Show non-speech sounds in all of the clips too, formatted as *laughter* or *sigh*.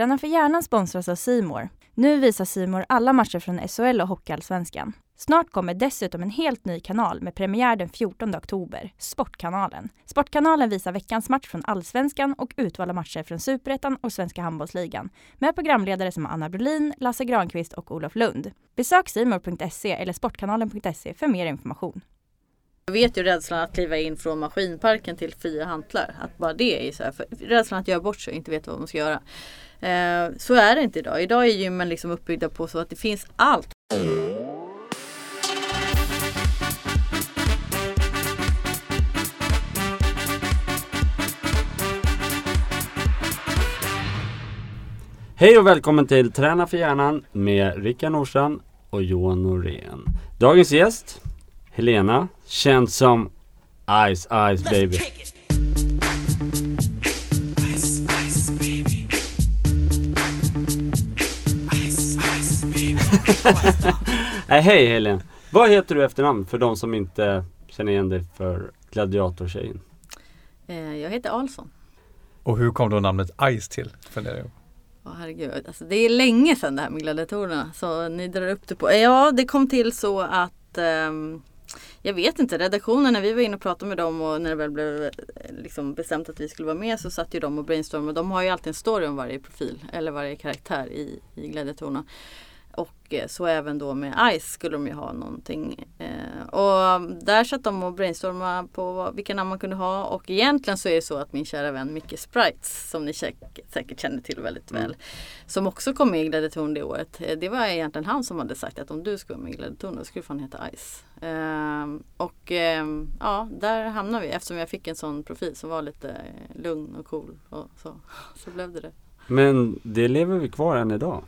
Träna för hjärnan sponsras av Simor. Nu visar Simor alla matcher från SHL och Hockeyallsvenskan. Snart kommer dessutom en helt ny kanal med premiär den 14 oktober, Sportkanalen. Sportkanalen visar veckans match från Allsvenskan och utvalda matcher från Superettan och Svenska Handbollsligan med programledare som Anna Brolin, Lasse Granqvist och Olof Lund. Besök simor.se eller sportkanalen.se för mer information. Jag vet ju rädslan att kliva in från maskinparken till fria hantlar. Att bara det är så här, för rädslan att göra bort sig och inte veta vad man ska göra. Eh, så är det inte idag. Idag är gymmen liksom uppbyggda på så att det finns allt. Hej och välkommen till Träna för hjärnan med Rickard Nordstrand och Johan Norén. Dagens gäst, Helena, känd som Ice Ice Baby. *laughs* Nej, hej Helena. Vad heter du efternamn för de som inte känner igen dig för gladiatortjejen? Eh, jag heter Alsson. Och hur kom då namnet Ice till? Funderar jag. Åh herregud, alltså, det är länge sedan det här med gladiatorerna. Så ni drar upp det på. Ja, det kom till så att ehm, jag vet inte, redaktionen när vi var inne och pratade med dem och när det väl blev eh, liksom bestämt att vi skulle vara med så satt ju de och brainstormade. De har ju alltid en story om varje profil eller varje karaktär i, i gladiatorerna. Och eh, så även då med Ice skulle de ju ha någonting. Eh, och där satt de och brainstormade på vilka namn man kunde ha. Och egentligen så är det så att min kära vän Micke Sprites, som ni säkert, känner till väldigt väl, som också kom med i Gladiatorn det året. eh, Det var egentligen han som hade sagt att om du skulle vara med i Gladiatorn då skulle fan heta Ice. Eh, och eh, ja, där hamnade vi eftersom jag fick en sån profil som var lite lugn och cool. Och så, *laughs* så blev det det. Men det lever vi kvar än idag.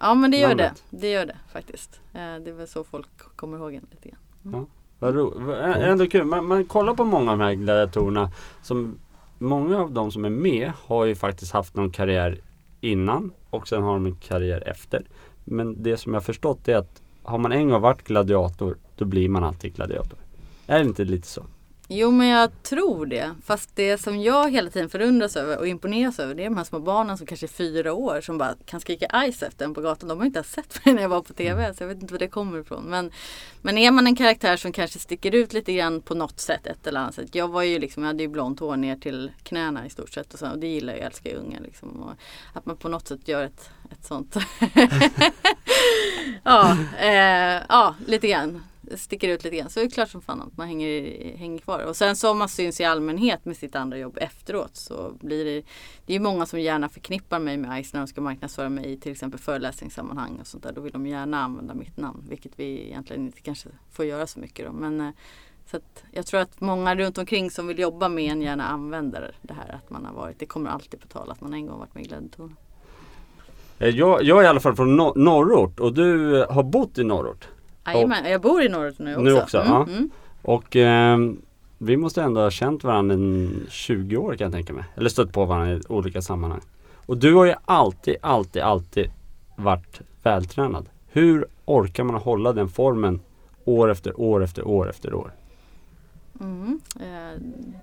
Ja men det gör Namnet. det. Det gör det faktiskt. Eh, Det är väl så folk kommer ihåg en lite grann. Vad ro, vad- ä- ändå kul. Man, man kollar på många av de här gladiatorerna. Som, många av de som är med har ju faktiskt haft någon karriär innan och sen har de en karriär efter. Men det som jag förstått är att har man en gång varit gladiator då blir man alltid gladiator. Är det inte lite så? Jo men jag tror det. Fast det som jag hela tiden förundras över och imponeras över det är de här små barnen som kanske är fyra år som bara kan skrika ice efter en på gatan. De har inte ens sett *laughs* mig när jag var på TV så jag vet inte var det kommer ifrån. Men, men är man en karaktär som kanske sticker ut lite grann på något sätt, ett eller annat sätt. Jag var ju liksom, jag hade ju blont hår ner till knäna i stort sett och, så, och det gillar jag, jag älskar ju unga liksom. Och att man på något sätt gör ett, ett sånt. *laughs* *laughs* ja, eh, ja, lite grann sticker ut lite grann så är det klart som fan att man hänger, hänger kvar. Och sen så om man syns i allmänhet med sitt andra jobb efteråt så blir det Det är ju många som gärna förknippar mig med ICE när de ska marknadsföra mig i till exempel föreläsningssammanhang och sånt där. Då vill de gärna använda mitt namn vilket vi egentligen inte kanske får göra så mycket då. Men eh, så att jag tror att många runt omkring som vill jobba med en gärna använder det här att man har varit. Det kommer alltid på tal att man en gång varit med i Glädjetornet. Eh, jag, jag är i alla fall från norrort och du har bott i norrort. Jajamän, jag bor i norrut nu också. Nu också, Mm, ja. mm. Och ehm, vi måste ändå ha känt varandra i 20 år kan jag tänka mig. Eller stött på varandra i olika sammanhang. Och du har ju alltid, alltid, alltid varit vältränad. Hur orkar man hålla den formen år efter år efter år efter år? Mm. Eh,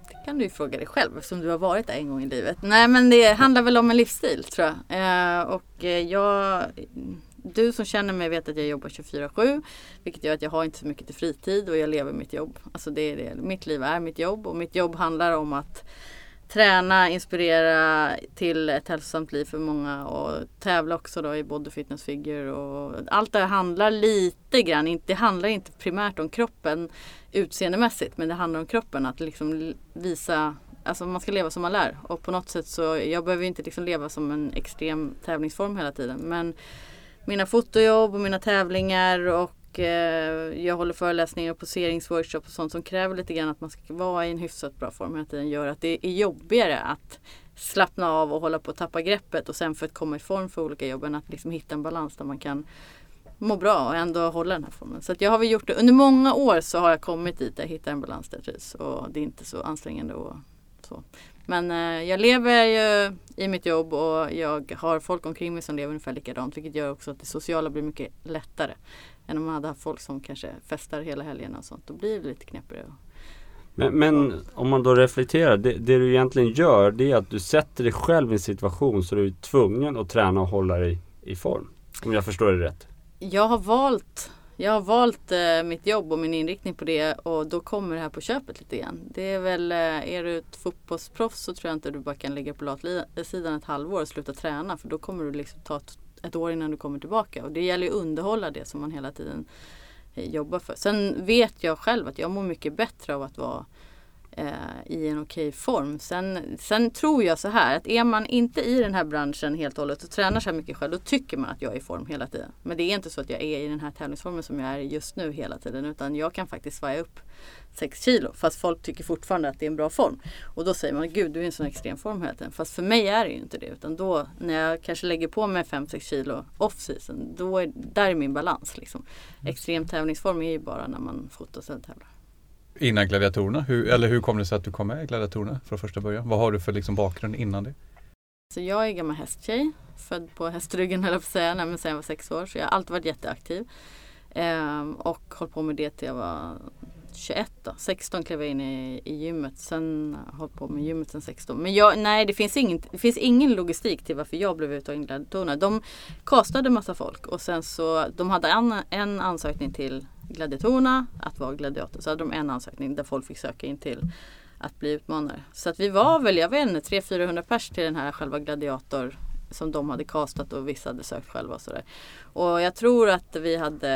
Det kan du ju fråga dig själv eftersom du har varit där en gång i livet. Nej men det handlar väl om en livsstil tror jag. Eh, Och eh, jag du som känner mig vet att jag jobbar 24-7 vilket gör att jag har inte så mycket till fritid och jag lever mitt jobb. Alltså det är det. Mitt liv är mitt jobb och mitt jobb handlar om att träna, inspirera till ett hälsosamt liv för många och tävla också då i body fitness figure och allt det här handlar lite grann, inte- det handlar inte primärt om kroppen utseendemässigt men det handlar om kroppen att liksom visa Alltså man ska leva som man lär och på något sätt så jag behöver inte liksom leva som en extrem tävlingsform hela tiden men mina fotojobb och mina tävlingar och eh, jag håller föreläsningar och poseringsworkshops och sånt som kräver lite grann att man ska vara i en hyfsat bra form hela tiden gör att det är jobbigare att slappna av och hålla på att tappa greppet och sen för att komma i form för olika jobb än att liksom hitta en balans där man kan må bra och ändå hålla den här formen. Så att jag har väl gjort det. Under många år så har jag kommit dit där jag hittar en balans där jag trivs och det är inte så ansträngande och så. Men eh, jag lever ju i mitt jobb och jag har folk omkring mig som lever ungefär likadant vilket gör också att det sociala blir mycket lättare än om man hade haft folk som kanske festar hela helgen och sånt. Då blir det lite knepigare. Men, men om man då reflekterar, det, det, du egentligen gör det är att du sätter dig själv i en situation så du är tvungen att träna och hålla dig i form. Om jag förstår det rätt. Jag har valt jag har valt eh, mitt jobb och min inriktning på det och då kommer det här på köpet lite grann. Det är väl, eh, är du ett fotbollsproffs så tror jag inte du bara kan ligga på latsidan eh, ett halvår och sluta träna för då kommer du liksom ta ett, ett år innan du kommer tillbaka. Och det gäller ju att underhålla det som man hela tiden eh, jobbar för. Sen vet jag själv att jag mår mycket bättre av att vara eh, Eh, i en okej form. Sen, sen tror jag så här att är man inte i den här branschen helt och hållet och tränar så här mycket själv då tycker man att jag är i form hela tiden. Men det är inte så att jag är i den här tävlingsformen som jag är just nu hela tiden utan jag kan faktiskt svaja upp 6 kilo fast folk tycker fortfarande att det är en bra form. Och då säger man gud du är i en sån extrem form hela tiden. Fast för mig är det ju inte det utan då när jag kanske lägger på mig 5-6 kilo off season då är, där är min balans. Liksom. Extrem tävlingsform är ju bara när man fotar och sen tävlar innan gladiatorerna? Hur, eller hur kom det sig att du kom med i gladiatorerna från första början? Vad har du för liksom bakgrund innan det? Så jag är gammal hästtjej, född på hästryggen höll jag på att säga, men sen jag var sex år. Så jag har alltid varit jätteaktiv. Ehm, och hållit på med det till jag var 21 då. 16 klev jag in i, i gymmet. Sen har jag hållit på med gymmet sen 16. Men jag, nej det finns, ingen, det finns ingen logistik till varför jag blev uttagen till gladiatorerna. De kastade massa folk och sen så de hade en, en ansökning till gladiatorerna att vara gladiator. Så hade de en ansökning där folk fick söka in till att bli utmanare. Så att vi var väl, jag vet inte, 300-400 pers till den här själva gladiator som de hade kastat och vissa hade sökt själva och sådär. Och jag tror att vi hade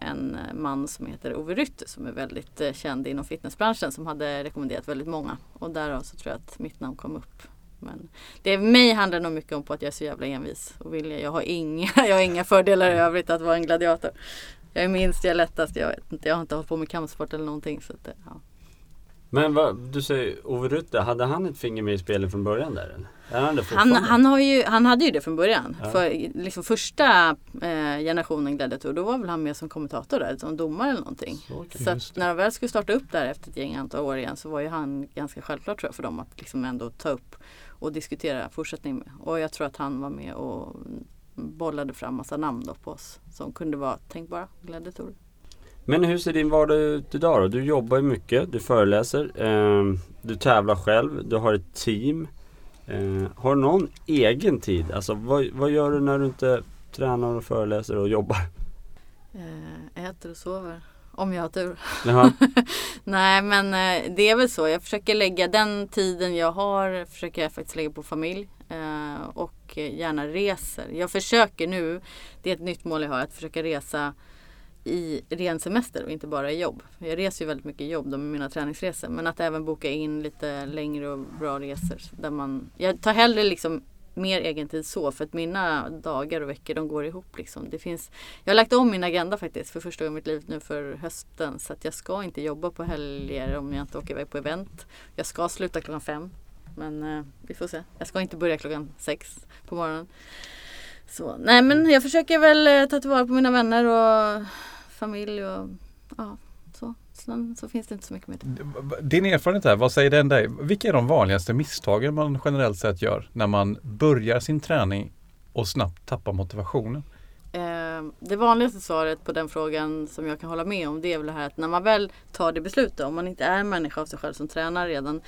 en man som heter Ove Rytter som är väldigt eh, känd inom fitnessbranschen som hade rekommenderat väldigt många. Och därav så tror jag att mitt namn kom upp. Men det mig handlar nog mycket om på att jag är så jävla envis och vilja. Jag har inga, *laughs* jag har inga fördelar i övrigt att vara en gladiator. Jag är minst, jag är lättast, jag vet inte. Jag har inte hållit på med kampsport eller någonting. Så att, eh, ja. Men vad, du säger Ove Rutte, hade han ett finger med i spelet från början där? Han, han, han, har ju, han hade ju det från början. Ja. För liksom första eh, generationen gladiator, då var väl han med som kommentator där, som domare eller någonting. Så, att när de väl skulle starta upp där efter ett gäng antal år igen så var ju han ganska självklart tror jag för dem att liksom ändå ta upp och diskutera fortsättning med. Och jag tror att han var med och bollade fram massa namn då på oss som kunde vara tänkbara gladiatorer. Men hur ser din vardag ut idag då? Du jobbar ju mycket, du föreläser, eh, du tävlar själv, du har ett team. Eh, har du någon egen tid? Alltså vad, vad gör du när du inte tränar och föreläser och jobbar? Eh, äter och sover. Om jag har tur. *laughs* Nej men eh, det är väl så. Jag försöker lägga den tiden jag har försöker jag faktiskt lägga på familj. Eh, och gärna reser. Jag försöker nu, det är ett nytt mål jag har, att försöka resa i ren semester och inte bara i jobb. Jag reser ju väldigt mycket i jobb med mina träningsresor. Men att även boka in lite längre och bra resor. Där man, jag tar hellre liksom mer egentid så för att mina dagar och veckor de går ihop. Liksom. Det finns, jag har lagt om min agenda faktiskt för första gången i mitt liv nu för hösten. Så att jag ska inte jobba på helger om jag inte åker iväg på event. Jag ska sluta klockan fem. Men eh, vi får se. Jag ska inte börja klockan sex på morgonen. Så, nej men jag försöker väl eh, ta tillvara på mina vänner och familj och ja, så. Sen så finns det inte så mycket mer. Din erfarenhet här, vad säger den dig? Vilka är de vanligaste misstagen man generellt sett gör när man börjar sin träning och snabbt tappar motivationen? Eh, det vanligaste svaret på den frågan som jag kan hålla med om det är väl det här att när man väl tar det beslutet, om man inte är en människa av sig själv som tränar redan,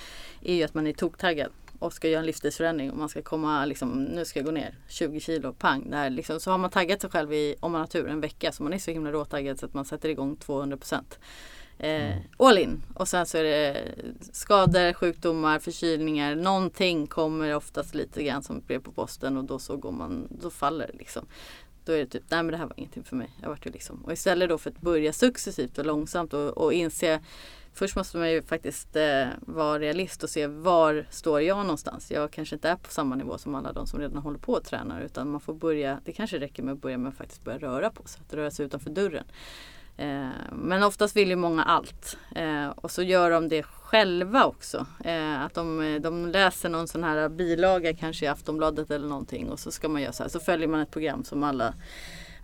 är ju att man är toktaggad och ska göra en livsstilsförändring och man ska komma liksom, nu ska jag gå ner 20 kilo, pang. Där liksom, så har man taggat sig själv i, om man har tur, en vecka så man är så himla råtaggad så att man sätter igång 200 procent. Eh, mm. all in. Och sen så är det skador, sjukdomar, förkylningar. Någonting kommer oftast lite grann som brev på posten och då så går man, då faller det liksom. Då är det typ, nej men det här var ingenting för mig. Jag vart ju liksom. Och istället då för att börja successivt och långsamt och, och inse Först måste man ju faktiskt eh, vara realist och se var står jag någonstans. Jag kanske inte är på samma nivå som alla de som redan håller på och tränar utan man får börja, det kanske räcker med att börja med att faktiskt börja röra på sig, att röra sig utanför dörren. Eh, men oftast vill ju många allt eh, och så gör de det själva också. Eh, att de, de läser någon sån här bilaga kanske i Aftonbladet eller någonting och så ska man göra så här. Så följer man ett program som alla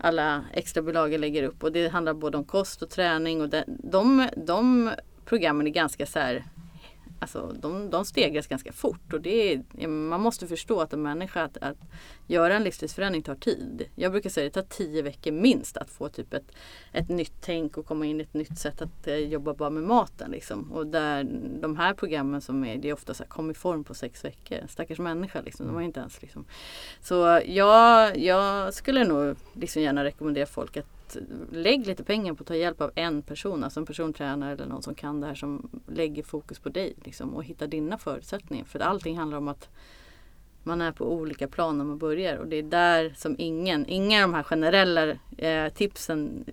alla extra bilagor lägger upp och det handlar både om kost och träning och de, de, de programmen är ganska så här alltså, de, de stegras ganska fort. Och det är, man måste förstå att en människa, att, att göra en livsstilsförändring tar tid. Jag brukar säga att det tar tio veckor minst att få typ ett, ett nytt tänk och komma in i ett nytt sätt att eh, jobba bara med maten. Liksom. Och där de här programmen som är, det är ofta så här, kom i form på sex veckor. Stackars människa liksom, de har inte ens liksom. Så jag, jag skulle nog liksom gärna rekommendera folk att lägg lite pengar på att ta hjälp av en person, alltså en persontränare eller någon som kan det här som lägger fokus på dig liksom, och hittar dina förutsättningar. För allting handlar om att man är på olika plan när man börjar och det är där som ingen, inga av de här generella eh, tipsen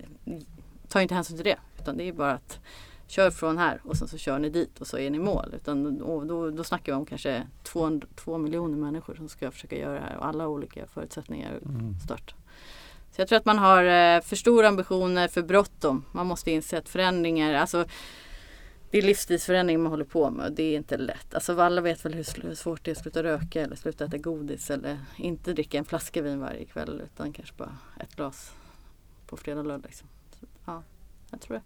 tar inte hänsyn till det. Utan det är bara att kör från här och sen så kör ni dit och så är ni mål. Utan då, då, snackar vi om kanske två, två miljoner människor som ska försöka göra det här och alla olika förutsättningar mm. start. Så jag tror att man har eh, för stora ambitioner, för bråttom. Man måste inse att förändringar, alltså det är livsstilsförändringar man håller på med och det är inte lätt. Alltså alla vet väl hur svårt det är att sluta röka eller sluta äta godis eller inte dricka en flaska vin varje kväll utan kanske bara ett glas på fredag och lördag. Liksom. Så, ja, jag tror det.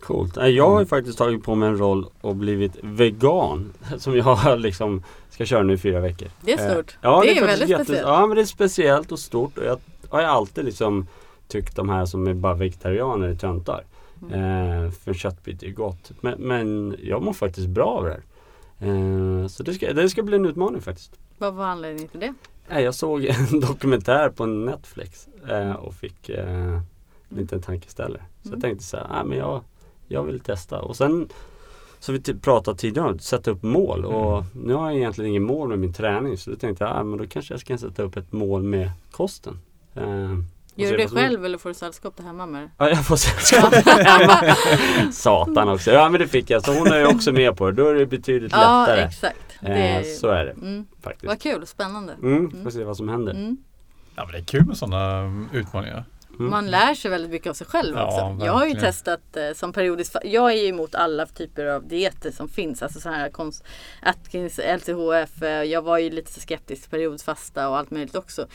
Coolt. Jag har ju faktiskt tagit på mig en roll och blivit vegan. *laughs* Som jag liksom ska köra nu i fyra veckor. Det är stort. Ja, det, det är, väldigt speciellt. Ja men det är speciellt och stort. Och jag har jag alltid liksom tyckt de här som är bara vegetarianer är töntar. Mm. Eh, för köttbit är gott. Men, men, jag mår faktiskt bra av det här. Eh, så det ska, det ska bli en utmaning faktiskt. Vad var anledningen till det? Eh, jag såg *laughs* en dokumentär på Netflix eh, och fick eh, en liten tankeställare. Så mm. jag tänkte så här, ah, men jag, jag vill testa. Och sen så vi pratade tidigare om att sätta upp mål och mm. nu har jag egentligen ingen mål med min träning så då tänkte jag ah, men då kanske jag ska sätta upp ett mål med kosten. Eh, Gör du det själv eller får du sällskap där hemma med Ja jag får sällskap hemma. Satan också. Ja men det fick jag. Så hon är ju också med på det. Då är det betydligt lättare. Ja exakt. Eh, så är det. Mm. Faktiskt. Vad kul, spännande. Mm, mm. Får se vad som händer. Mm. Ja men det är kul med sådana mm, utmaningar. Mm. Man lär sig väldigt mycket av sig själv ja, också. Verkligen. Jag har ju testat eh, som periodiskt, jag är ju emot alla typer av dieter som finns. Alltså så här konst, Atkins, LCHF, eh, jag var ju lite skeptisk periodfasta och allt möjligt också.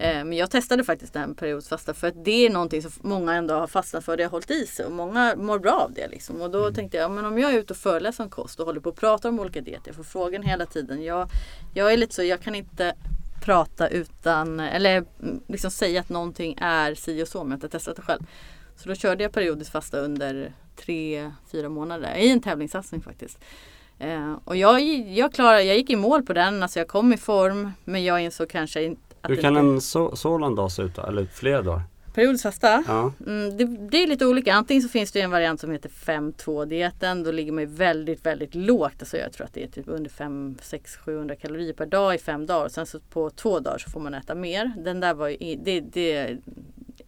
Eh, men jag testade faktiskt den periodfasta för att det är någonting som många ändå har fastnat för. Det har hållit i sig och många mår bra av det. Liksom. Och då mm. tänkte jag, men om jag är ute och föreläser om kost och håller på att prata om olika dieter. Jag får frågan hela tiden. Jag, jag är lite så, jag kan inte prata utan, eller liksom säga att någonting är si och så om jag inte testat det själv. Så då körde jag periodiskt fasta under tre, fyra månader i en tävlingssatsning faktiskt. Eh, och jag, jag, klarade, jag gick i mål på den, alltså jag kom i form men jag insåg kanske Hur kan det, en så, sådan dag se ut då? Eller flera dagar? Periodiskt fasta? Ja. Mm, det, det, är lite olika. Antingen så finns det en variant som heter 5-2 dieten. Då ligger man ju väldigt, väldigt lågt. Alltså jag tror att det är typ under 5, 6, 700 kalorier per dag i fem dagar. Sen så på två dagar så får man äta mer. Den där var ju, det, det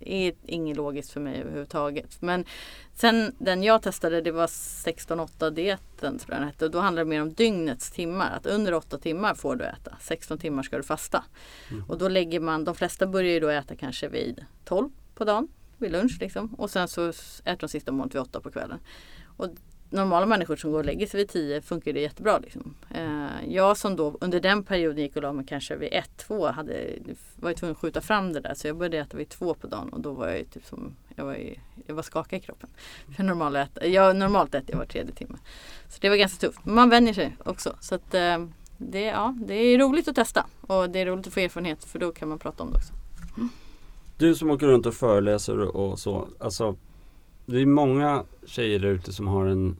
är inget logiskt för mig överhuvudtaget. Men sen den jag testade det var 16-8 dieten tror jag den hette. Och då handlar det mer om dygnets timmar. Att under 8 timmar får du äta. 16 timmar ska du fasta. Mm. Och då lägger man, de flesta börjar ju då äta kanske vid 12 på dagen. Vid lunch liksom. Och sen så äter de sista målet vid 8 på kvällen. Och normala människor som går och lägger sig vid 10 funkar det jättebra. Liksom. Eh, jag som då under den perioden gick och la mig kanske vid 1-2 hade, var jag tvungen att skjuta fram det där. Så jag började äta vid 2 på dagen och då var jag typ som, jag var, jag var skakig i kroppen. För normalt, äter, jag, normalt äter jag var tredje timme. Så det var ganska tufft. Men man vänjer sig också. Så att, eh, det, ja, det är roligt att testa och det är roligt att få erfarenhet för då kan man prata om det också. Mm. Du som åker runt och föreläser och så. Alltså, det är många tjejer där ute som har en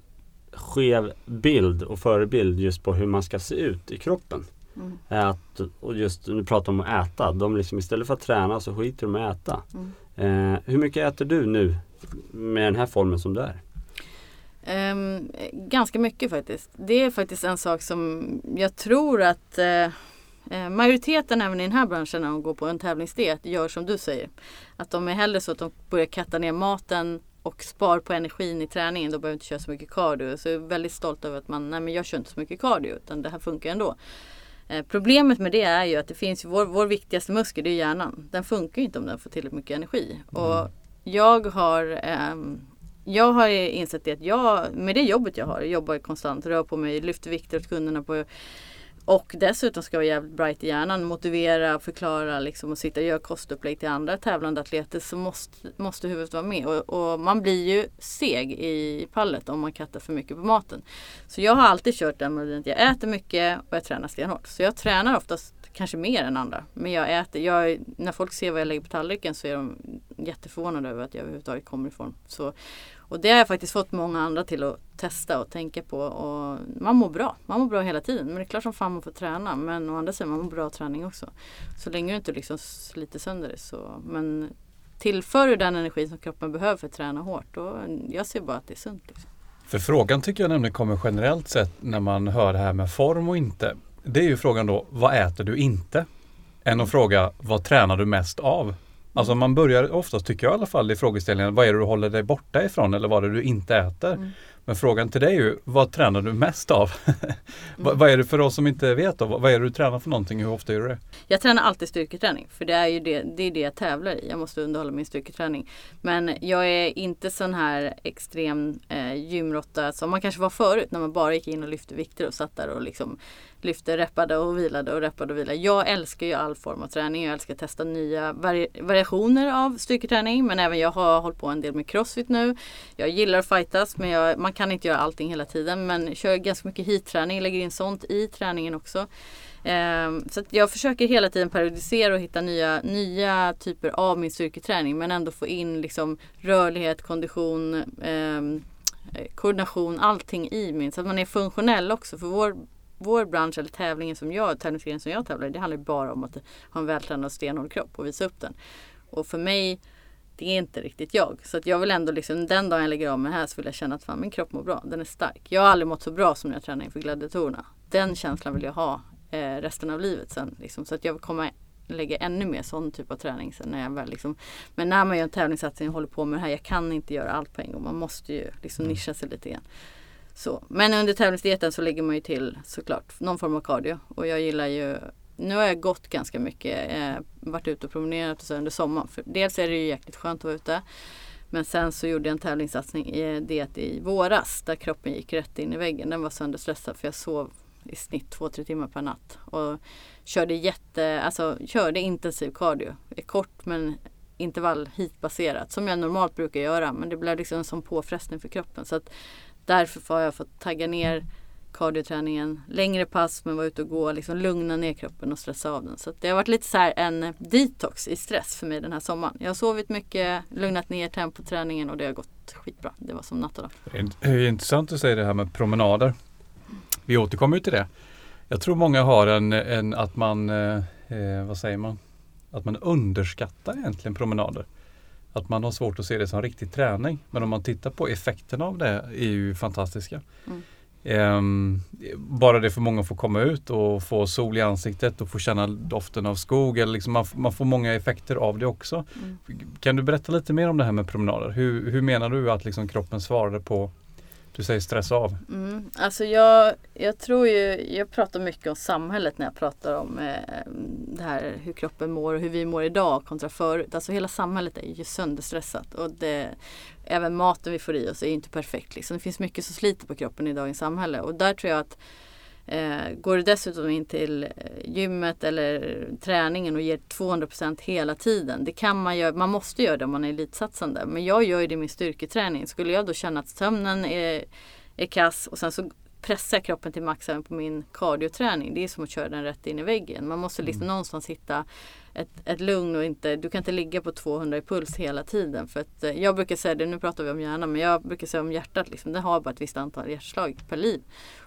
skev bild och förebild just på hur man ska se ut i kroppen. Mm. Att, och just nu pratar om att äta. De liksom, istället för att träna så skiter de i att äta. Mm. Eh, hur mycket äter du nu med den här formen som du är? Um, ganska mycket faktiskt. Det är faktiskt en sak som jag tror att uh, majoriteten även i den här branschen när de går på en tävlingsdiet gör som du säger. Att de är hellre så att de börjar katta ner maten och spar på energin i träningen. Då behöver du inte köra så mycket cardio. Så jag är väldigt stolt över att man, nej men jag kör inte så mycket cardio utan det här funkar ändå. Eh, problemet med det är ju att det finns vår, vår viktigaste muskel, det är hjärnan. Den funkar inte om den får tillräckligt mycket energi. Mm. Och jag har eh, jag har insett det att jag, med det jobbet jag har, jag jobbar konstant, rör på mig, lyfter vikter åt kunderna på och dessutom ska vara jävligt bright i hjärnan, motivera, förklara liksom, och sitta och göra kostupplägg till andra tävlande atleter så måste, måste huvudet vara med. Och, och, man blir ju seg i pallet om man kattar för mycket på maten. Så jag har alltid kört den melodin att jag äter mycket och jag tränar stenhårt. Så jag tränar oftast kanske mer än andra. Men jag äter, jag, när folk ser vad jag lägger på tallriken så är de jätteförvånade över att jag överhuvudtaget kommer i form. Så, och det har jag faktiskt fått många andra till att testa och tänka på. Och man mår bra. Man mår bra hela tiden. Men det är klart som fan man får träna. Men å andra sidan, man mår bra av träning också. Så länge du inte liksom sliter sönder det så. Men tillför du den energi som kroppen behöver för att träna hårt. Då, jag ser bara att det är sunt. Liksom. För frågan tycker jag nämligen kommer generellt sett när man hör det här med form och inte. Det är ju frågan då, vad äter du inte? Än att fråga, vad tränar du mest av? Alltså man börjar oftast, tycker jag i alla fall, i frågeställningen, vad är det du håller dig borta ifrån eller vad är det du inte äter? Mm. Men frågan till dig är ju, vad tränar du mest av? *laughs* mm. vad är det för oss som inte vet då? Vad är det du tränar för någonting? Hur ofta gör du det? Jag tränar alltid styrketräning för det är ju det, det, är det jag tävlar i. Jag måste underhålla min styrketräning. Men jag är inte sån här extrem eh, gymrotta som man kanske var förut när man bara gick in och lyfte vikter och satt där och liksom lyfte, reppade och vilade och reppade och vilade. Jag älskar ju all form av träning. Jag älskar att testa nya vari variationer av styrketräning. Men även jag har hållit på en del med crossfit nu. Jag gillar att fightas men jag, man kan inte göra allting hela tiden. Men kör ganska mycket hit-träning, lägger in sånt i träningen också. Um, så jag försöker hela tiden periodisera och hitta nya, nya typer av min styrketräning men ändå få in liksom rörlighet, kondition, um, koordination, allting i min. Så att man är funktionell också. För vår vår bransch eller tävlingen som jag, tävlingsgrenen som jag tävlar i, det handlar bara om att ha en vältränad och stenhård kropp och visa upp den. Och för mig, det är inte riktigt jag. Så att jag vill ändå liksom, den dagen jag lägger av mig här så vill jag känna att fan min kropp mår bra, den är stark. Jag har aldrig mått så bra som när jag tränar inför gladiatorerna. Den känslan vill jag ha eh, resten av livet sen. Liksom, så att jag vill komma lägga ännu mer sån typ av träning sen när jag väl liksom, Men när man gör en tävlingssatsning och håller på med det här, jag kan inte göra allt på en gång. Man måste ju liksom mm. nischa sig lite grann. Så. Men under tävlingsdieten så lägger man ju till såklart någon form av cardio. Och jag gillar ju nu har jag gått ganska mycket, eh, varit ute och promenerat och så under sommaren. För dels är det ju jäkligt skönt att vara ute. Men sen så gjorde jag en tävlingssatsning i eh, diet i våras där kroppen gick rätt in i väggen. Den var sönderstressad för jag sov i snitt två, tre timmar per natt. Och körde jätte, alltså körde intensiv cardio. Kort men intervall hitbaserat som jag normalt brukar göra. Men det blev liksom en sån påfrestning för kroppen. Så att därför har jag fått tagga ner kardioträningen, längre pass men vara ute och gå, liksom lugna ner kroppen och stressa av den. Så det har varit lite så här en detox i stress för mig den här sommaren. Jag har sovit mycket, lugnat ner tempoträningen och det har gått skitbra. Det var som natt och dag. Det är intressant att säga det här med promenader. Vi återkommer till det. Jag tror många har en, en att man, eh, eh vad säger man, att man underskattar egentligen promenader att man har svårt att se det som riktig träning. Men om man tittar på effekterna av det är ju fantastiska. Mm. Um, bara det för många att få komma ut och få sol i ansiktet och få känna doften av skog. Eller liksom man, man får många effekter av det också. Mm. Kan du berätta lite mer om det här med promenader? Hur, hur menar du att liksom kroppen svarade på du säger stressa av. Mm, alltså jag, jag tror ju, jag pratar mycket om samhället när jag pratar om eh, det här hur kroppen mår och hur vi mår idag kontra förut. Alltså hela samhället är ju sönderstressat och det, även maten vi får i oss är inte perfekt. Liksom. Det finns mycket som sliter på kroppen i dagens samhälle och där tror jag att Eh, går du dessutom in till eh, gymmet eller träningen och ger 200% hela tiden. Det kan man göra, man måste göra det om man är elitsatsande. Men jag gör det i min styrketräning. Skulle jag då känna att sömnen är, är kass och sen så pressar jag kroppen till max även på min kardioträning. Det är som att köra den rätt in i väggen. Man måste liksom mm. någonstans hitta ett, ett lugn och inte, du kan inte ligga på 200 i puls hela tiden. För att, eh, jag brukar säga det, nu pratar vi om hjärnan, men jag brukar säga om hjärtat, liksom, det har bara ett visst antal hjärtslag per liv.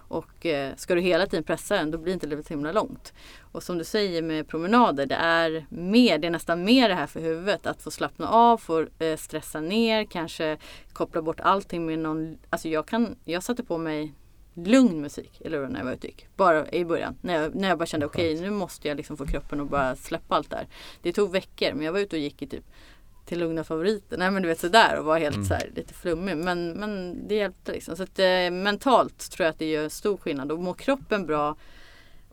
Och eh, ska du hela tiden pressa den då blir inte livet himla långt. Och som du säger med promenader, det är mer, det är nästan mer det här för huvudet. Att få slappna av, få eh, stressa ner, kanske koppla bort allting med någon, alltså jag kan, jag satte på mig lugn musik eller när jag var ute gick. Bara i början. När jag, när jag bara kände okej okay, nu måste jag liksom få kroppen att bara släppa allt där. Det tog veckor men jag var ute och gick i typ till lugna favoriter. Nej men du vet sådär och var helt mm. så lite flummig. Men, men det hjälpte liksom. Så att, eh, mentalt tror jag att det gör stor skillnad. Och mår kroppen bra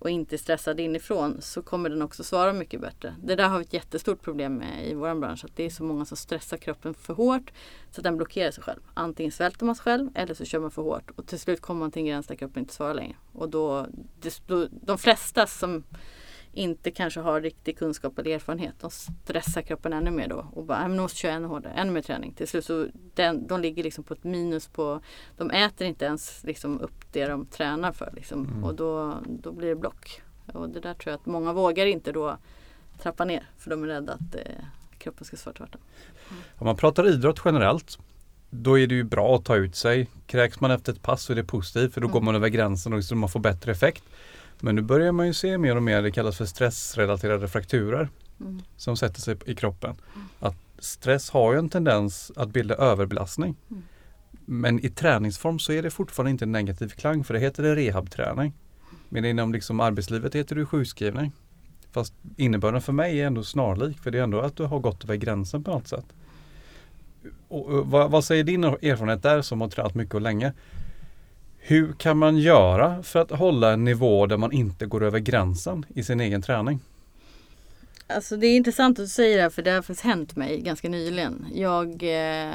och inte är stressad inifrån så kommer den också svara mycket bättre. Det där har vi ett jättestort problem med i vår bransch. Att det är så många som stressar kroppen för hårt så att den blockerar sig själv. Antingen svälter man sig själv eller så kör man för hårt och till slut kommer man till en gräns där kroppen inte svarar längre. Och då, det, då de flesta som inte kanske har riktig kunskap eller erfarenhet. De stressar kroppen ännu mer då och bara, men måste köra ännu hårdare, ännu mer träning. Till slut så den, de ligger liksom på ett minus på, de äter inte ens liksom upp det de tränar för liksom. Mm. och då, då blir det block. Och det där tror jag att många vågar inte då trappa ner för de är rädda att eh, kroppen ska svara tvärtom. Mm. Om man pratar idrott generellt då är det ju bra att ta ut sig. Kräks man efter ett pass så är det positivt för då mm. går man över gränsen och så man får bättre effekt. Men nu börjar man ju se mer och mer, det kallas för stressrelaterade frakturer mm. som sätter sig i kroppen. Mm. Att stress har ju en tendens att bilda överbelastning. Mm. Men i träningsform så är det fortfarande inte en negativ klang för det heter det rehabträning. Men inom liksom arbetslivet heter det sjukskrivning. Fast innebörden för mig är ändå snarlik för det är ändå att du har gått över gränsen på något sätt. Och, och, vad, vad, säger din erfarenhet där som har tränat mycket och länge? Hur kan man göra för att hålla en nivå där man inte går över gränsen i sin egen träning? Alltså det är intressant att du säger det här för det har faktiskt hänt mig ganska nyligen. Jag eh,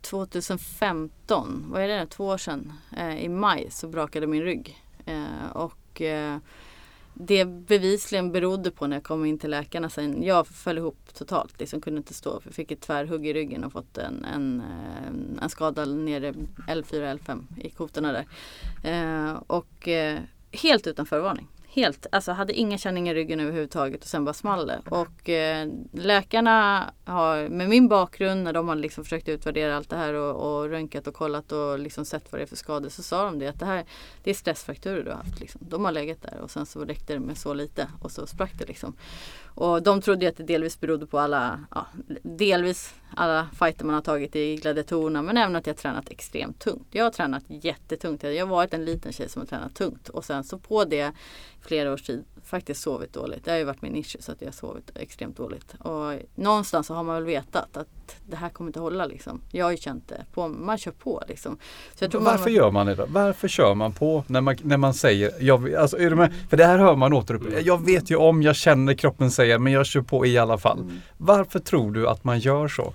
2015, vad är det, två år sedan, eh, i maj så brakade min rygg. Eh, och eh, det bevisligen berodde på när jag kom in till läkarna sen. Jag föll ihop totalt, liksom kunde inte stå. Jag fick ett tvärhugg i ryggen och fått en, en, eh, en skada nere L4 L5 i kotorna där. Eh, och eh, helt utan förvarning helt, alltså hade inga känningar i ryggen överhuvudtaget och sen bara small det. Och eh, läkarna har, med min bakgrund när de har liksom försökt utvärdera allt det här och, och röntgat och kollat och liksom sett vad det är för skador så sa de det att det här det är stressfrakturer du har haft. Liksom. De har legat där och sen så räckte det med så lite och så sprack det liksom. Och de trodde att det delvis berodde på alla, ja, delvis alla fighter man har tagit i gladiatorerna men även att jag tränat extremt tungt. Jag har tränat jättetungt. Jag har varit en liten tjej som har tränat tungt och sen så på det flera års tid faktiskt sovit dåligt. Det har ju varit min issue så att jag har sovit extremt dåligt. Och någonstans så har man väl vetat att det här kommer inte hålla liksom. Jag har ju känt det. På, man kör på liksom. Varför man... gör man det då? Varför kör man på när man, när man säger, jag, alltså, är med? för det här hör man återupp. Jag vet ju om, jag känner kroppen säger men jag kör på i alla fall. Mm. Varför tror du att man gör så?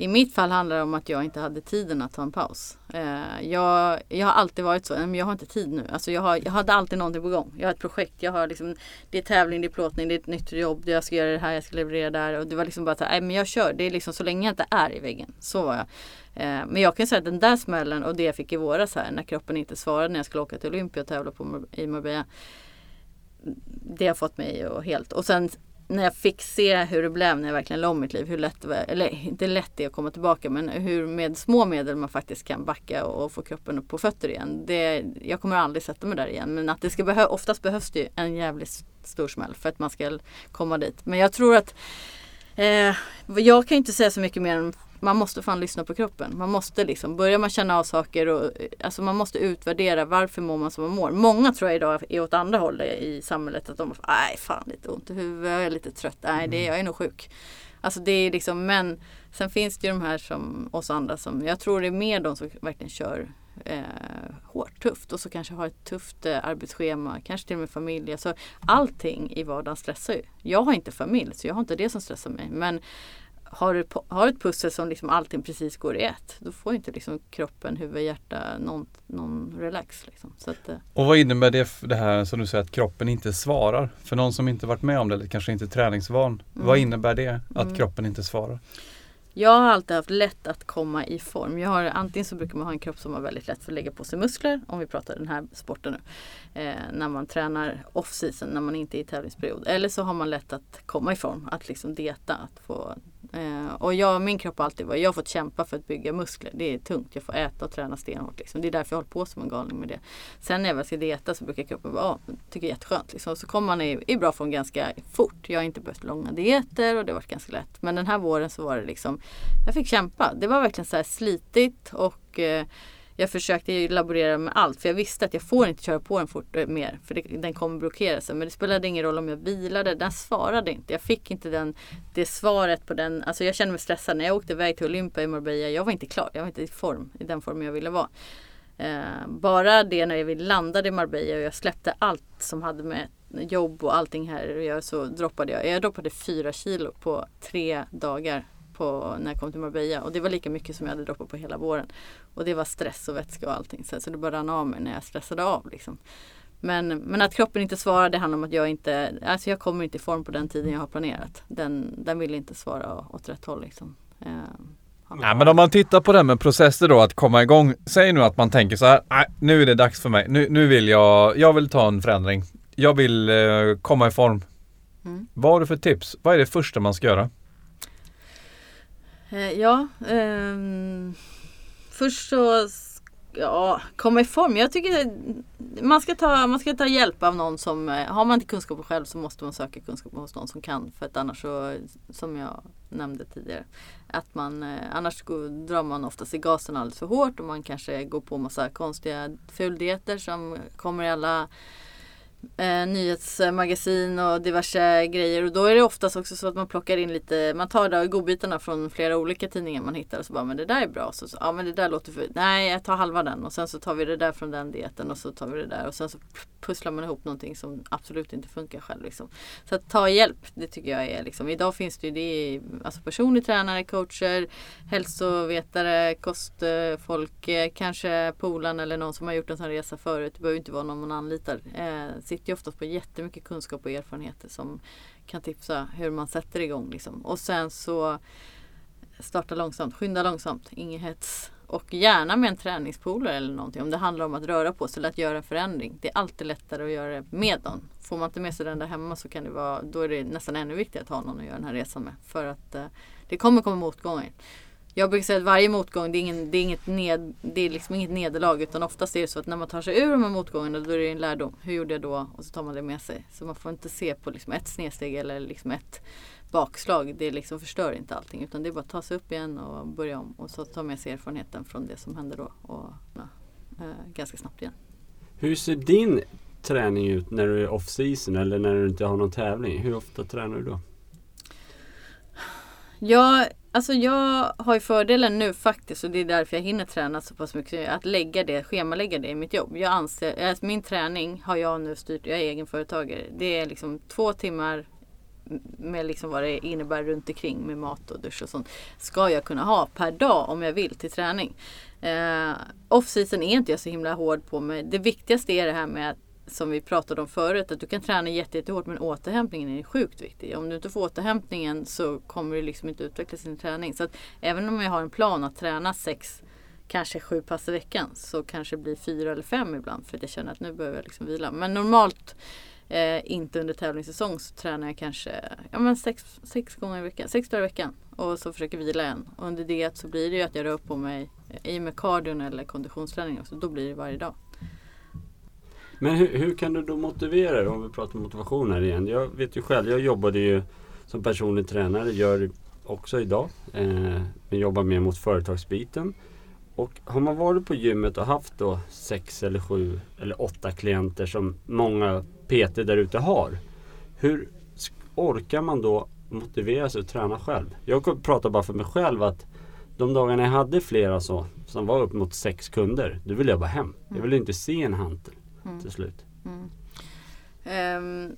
I mitt fall handlar det om att jag inte hade tiden att ta en paus. Eh, jag, jag har alltid varit så, men jag har inte tid nu. Alltså jag, har, jag hade alltid någonting på gång. Jag har ett projekt, jag har liksom, det är tävling, det är plåtning, det är ett nytt jobb, jag ska göra det här, jag ska leverera där. Och det var liksom bara så här, men jag kör. Det är liksom så länge jag inte är i väggen. Så var jag. Eh, men jag kan säga att den där smällen och det jag fick i våras här när kroppen inte svarade när jag skulle åka till Olympia och tävla på, i Marbella. Det har fått mig att helt. Och sen när jag fick se hur det blev när jag verkligen la om mitt liv, hur lätt det var, eller inte lätt det att komma tillbaka, men hur med små medel man faktiskt kan backa och få kroppen upp på fötter igen. Det, jag kommer aldrig sätta mig där igen, men att det ska behö oftast behövs det en jävligt stor smäll för att man ska komma dit. Men jag tror att eh, jag kan inte säga så mycket mer än man måste fan lyssna på kroppen. Man måste liksom, börjar man känna av saker och alltså man måste utvärdera varför mår man som man mår. Många tror jag idag är åt andra hållet i samhället. Att de, nej fan lite ont i huvudet, jag är lite trött, nej det, jag är nog sjuk. Alltså det är liksom, men sen finns det ju de här som oss andra som, jag tror det är mer de som verkligen kör eh, hårt, tufft och så kanske har ett tufft eh, arbetsschema, kanske till och med familj. Alltså, allting i vardagen stressar ju. Jag har inte familj så jag har inte det som stressar mig. Men har du har ett pussel som liksom allting precis går i ett, då får inte liksom kroppen, huvud, hjärta någon, någon relax. Liksom. Så att, eh. och vad innebär det, det här som du säger att kroppen inte svarar? För någon som inte varit med om det eller kanske inte är träningsvan, mm. vad innebär det att mm. kroppen inte svarar? Jag har alltid haft lätt att komma i form. Jag har, antingen så brukar man ha en kropp som har väldigt lätt för att lägga på sig muskler, om vi pratar den här sporten nu. Eh, när man tränar off-season, när man inte är i tävlingsperiod. Eller så har man lätt att komma i form, att liksom dieta, att få Eh, och jag, min kropp har alltid varit, jag har fått kämpa för att bygga muskler. Det är tungt, jag får äta och träna stenhårt. Liksom. Det är därför jag håller på som en galning med det. Sen när jag väl ska dieta så brukar kroppen vara, ah, tycker det är jätteskönt. Liksom. Så kommer man i, i bra form ganska fort. Jag har inte behövt långa dieter och det har varit ganska lätt. Men den här våren så var det liksom, jag fick kämpa. Det var verkligen så här slitigt och eh, jag försökte laborera med allt för jag visste att jag får inte köra på den fort eh, mer för det, den kommer blockera sig. Men det spelade ingen roll om jag vilade, den svarade inte. Jag fick inte den, det svaret på den. Alltså jag kände mig stressad när jag åkte iväg till Olympia i Marbella. Jag var inte klar, jag var inte i form, i den form jag ville vara. Eh, bara det när vi landade i Marbella och jag släppte allt som hade med jobb och allting här att göra så droppade jag. Jag droppade fyra kilo på tre dagar på, när jag kom till Marbella och det var lika mycket som jag hade droppat på hela våren. Och det var stress och vätska och allting så, så det bara rann av mig när jag stressade av. Liksom. Men, men att kroppen inte svarar det handlar om att jag inte, alltså jag kommer inte i form på den tiden jag har planerat. Den, den vill inte svara åt rätt håll liksom. Eh, Ja, men om man tittar på det med processer då att komma igång. Säg nu att man tänker så här, nej, nu är det dags för mig. Nu, nu vill jag, jag vill ta en förändring. Jag vill eh, komma i form. Mm. Vad har du för tips? Vad är det första man ska göra? Eh, ja, ehm, först så ja, komma i form. Jag tycker man ska, ta, man ska ta hjälp av någon som, eh, har man inte kunskapen själv så måste man söka kunskap hos någon som kan. För att annars så, som jag nämnde tidigare, att man, eh, annars går, drar man oftast i gasen alldeles för hårt och man kanske går på massa konstiga fuldieter som kommer i alla eh, nyhetsmagasin och diverse grejer. Och då är det oftast också så att man plockar in lite, man tar där godbitarna från flera olika tidningar man hittar och så bara, men det där är bra. Så, så, ja men det där låter för, nej jag tar halva den och sen så tar vi det där från den dieten och så tar vi det där och sen så pusslar man ihop någonting som absolut inte funkar själv. Liksom. Så att ta hjälp, det tycker jag är liksom, idag finns det ju det, alltså personlig tränare, coacher, hälsovetare, kostfolk, eh, kanske polan eller någon som har gjort en sån resa förut. Det behöver inte vara någon man anlitar. Eh, sitter ju oftast på jättemycket kunskap och erfarenheter som kan tipsa hur man sätter igång. Liksom. Och sen så starta långsamt, skynda långsamt, ingen hets. Och gärna med en träningspolare eller någonting om det handlar om att röra på sig eller att göra en förändring. Det är alltid lättare att göra det med någon. Får man inte med sig den där hemma så kan det vara, då är det nästan ännu viktigare att ha någon att göra den här resan med. För att eh, det kommer komma motgångar. Jag brukar säga att varje motgång det är, ingen, det är, inget, ned, det är liksom inget nederlag utan oftast är det så att när man tar sig ur de här motgångarna då är det en lärdom. Hur gjorde jag då? Och så tar man det med sig. Så man får inte se på liksom ett snedsteg eller liksom ett bakslag. Det liksom förstör inte allting utan det är bara att ta sig upp igen och börja om och så ta med sig erfarenheten från det som hände då och ja, eh, ganska snabbt igen. Hur ser din träning ut när du är off season eller när du inte har någon tävling? Hur ofta tränar du då? Jag, alltså jag har ju fördelen nu faktiskt och det är därför jag hinner träna så pass mycket. Att lägga det, schemalägga det i mitt jobb. Jag anser, alltså min träning har jag nu styrt, jag är egenföretagare. Det är liksom två timmar med liksom vad det innebär runt omkring med mat och dusch och sånt. Ska jag kunna ha per dag om jag vill till träning. Eh, Off-season är inte jag så himla hård på mig. Det viktigaste är det här med som vi pratade om förut, att du kan träna jätte, jättehårt men återhämtningen är sjukt viktig. Om du inte får återhämtningen så kommer du liksom inte utveckla sin träning. Så att även om jag har en plan att träna sex, kanske sju pass i veckan så kanske det blir fyra eller fem ibland för att jag känner att nu behöver jag liksom vila. Men normalt eh, inte under tävlingssäsong så tränar jag kanske ja, men sex, sex gånger i veckan, sex dagar i veckan och så försöker vila en. Och under det så blir det ju att jag rör på mig eh, i och med kardion eller konditionsträning också. Då blir det varje dag. Men hur, hur kan du då motivera dig om vi pratar motivation här igen? Jag vet ju själv, jag jobbade ju som personlig tränare, gör också idag. Eh, men jobbar mer mot företagsbiten. Och har man varit på gymmet och haft då sex eller sju eller åtta klienter som många PT där ute har. Hur orkar man då motivera sig att träna själv? Jag pratar bara för mig själv att de dagarna jag hade flera så, som var upp mot sex kunder, då ville jag bara hem. Jag ville inte se en hantel Mm. till slut. Um,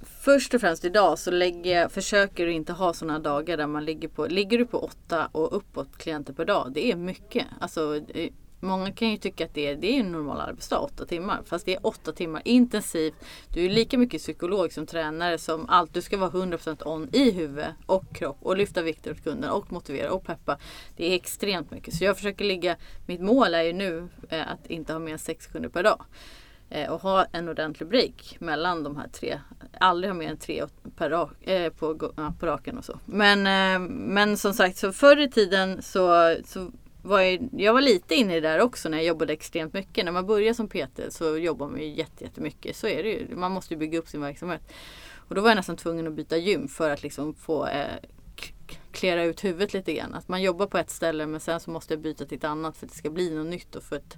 först och främst idag så lägger jag, försöker du inte ha sådana dagar där man ligger på, ligger du på åtta och uppåt klienter per dag, det är mycket. Alltså, eh, många kan ju tycka att det är, det är en normal arbetsdag, åtta timmar. Fast det är åtta timmar intensivt. Du är lika mycket psykolog som tränare som allt. Du ska vara 100% on i huvud och kropp och lyfta vikter åt kunden och motivera och peppa. Det är extremt mycket. Så jag försöker ligga, mitt mål är ju nu eh, att inte ha mer än sex kunder per dag Eh, och ha en ordentlig break mellan de här tre. Aldrig ha mer än tre per rak, eh, på, ja, på raken och så. Men, eh, men som sagt, så förr i tiden så, så var jag, jag var lite inne i det där också när jag jobbade extremt mycket. När man börjar som PT så jobbar man ju jätte- jättemycket. Så är det ju. Man måste ju bygga upp sin verksamhet. Och då var jag nästan tvungen att byta gym för att liksom få eh, ut huvudet lite grann. Att man jobbar på ett ställe men sen så måste jag byta till ett annat för att det ska bli något nytt och för att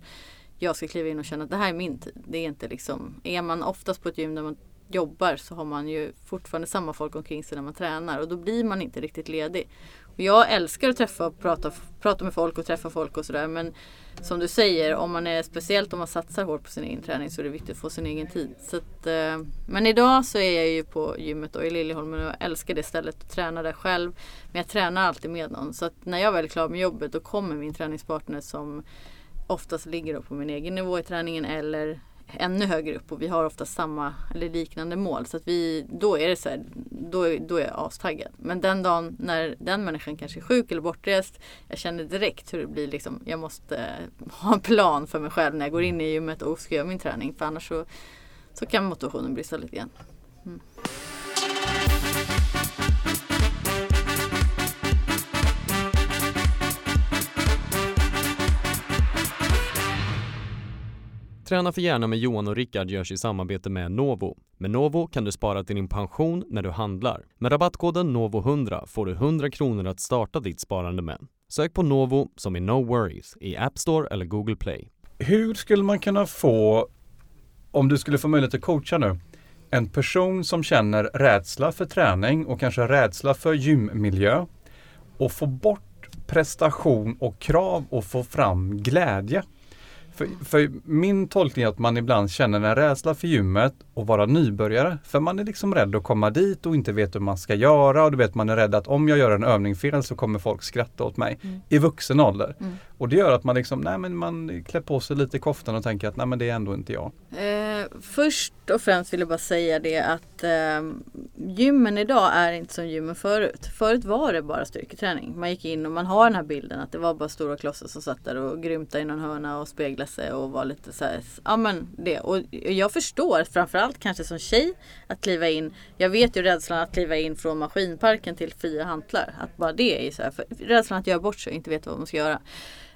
jag ska kliva in och känna att det här är min tid. Det är inte liksom, är man oftast på ett gym där man jobbar så har man ju fortfarande samma folk omkring sig när man tränar och då blir man inte riktigt ledig. Och jag älskar att träffa och prata, prata med folk och träffa folk och sådär men som du säger, om man är, speciellt om man satsar hårt på sin egen träning så är det viktigt att få sin egen tid. Så att, eh, men idag så är jag ju på gymmet och i Liljeholmen och jag älskar det stället och tränar där själv. Men jag tränar alltid med någon så att när jag väl är klar med jobbet då kommer min träningspartner som oftast ligger på min egen nivå i träningen eller ännu högre upp och vi har ofta samma eller liknande mål. Så att vi, då är det så här, då, då är jag astaggad. Men den dagen när den människan kanske är sjuk eller bortrest, jag känner direkt hur det blir liksom, jag måste *laughs* ha en plan för mig själv när jag går in i gymmet och ska göra min träning. För annars så, så kan motivationen brista lite grann. Mm. Träna för gärna med Johan och Rickard görs i samarbete med Novo. Med Novo kan du spara till din pension när du handlar. Med rabattkoden NOVO100 får du 100 kronor att starta ditt sparande med. Sök på Novo som i No Worries i App Store eller Google Play. Hur skulle man kunna få, om du skulle få möjlighet att coacha nu, en person som känner rädsla för träning och kanske rädsla för gymmiljö och få bort prestation och krav och få fram glädje. För, för, min tolkning är att man ibland känner en rädsla för gymmet och vara nybörjare. För man är liksom rädd att komma dit och inte vet hur man ska göra och du vet man är rädd att om jag gör en övning fel så kommer folk skratta åt mig mm. i vuxen ålder. Mm. Och det gör att man liksom, nej men man klär på sig lite koftan och tänker att nej men det är ändå inte jag. Eh, först och främst vill jag bara säga det att eh, gymmen idag är inte som gymmen förut. Förut var det bara styrketräning. Man gick in och man har den här bilden att det var bara stora klossar som satt där och grymtade i någon hörna och speglade sig och vara lite så här, ja men det. Och jag förstår framförallt kanske som tjej att kliva in. Jag vet ju rädslan att kliva in från maskinparken till fria hantlar. Att bara det är så här, rädslan att göra bort sig och inte veta vad man ska göra.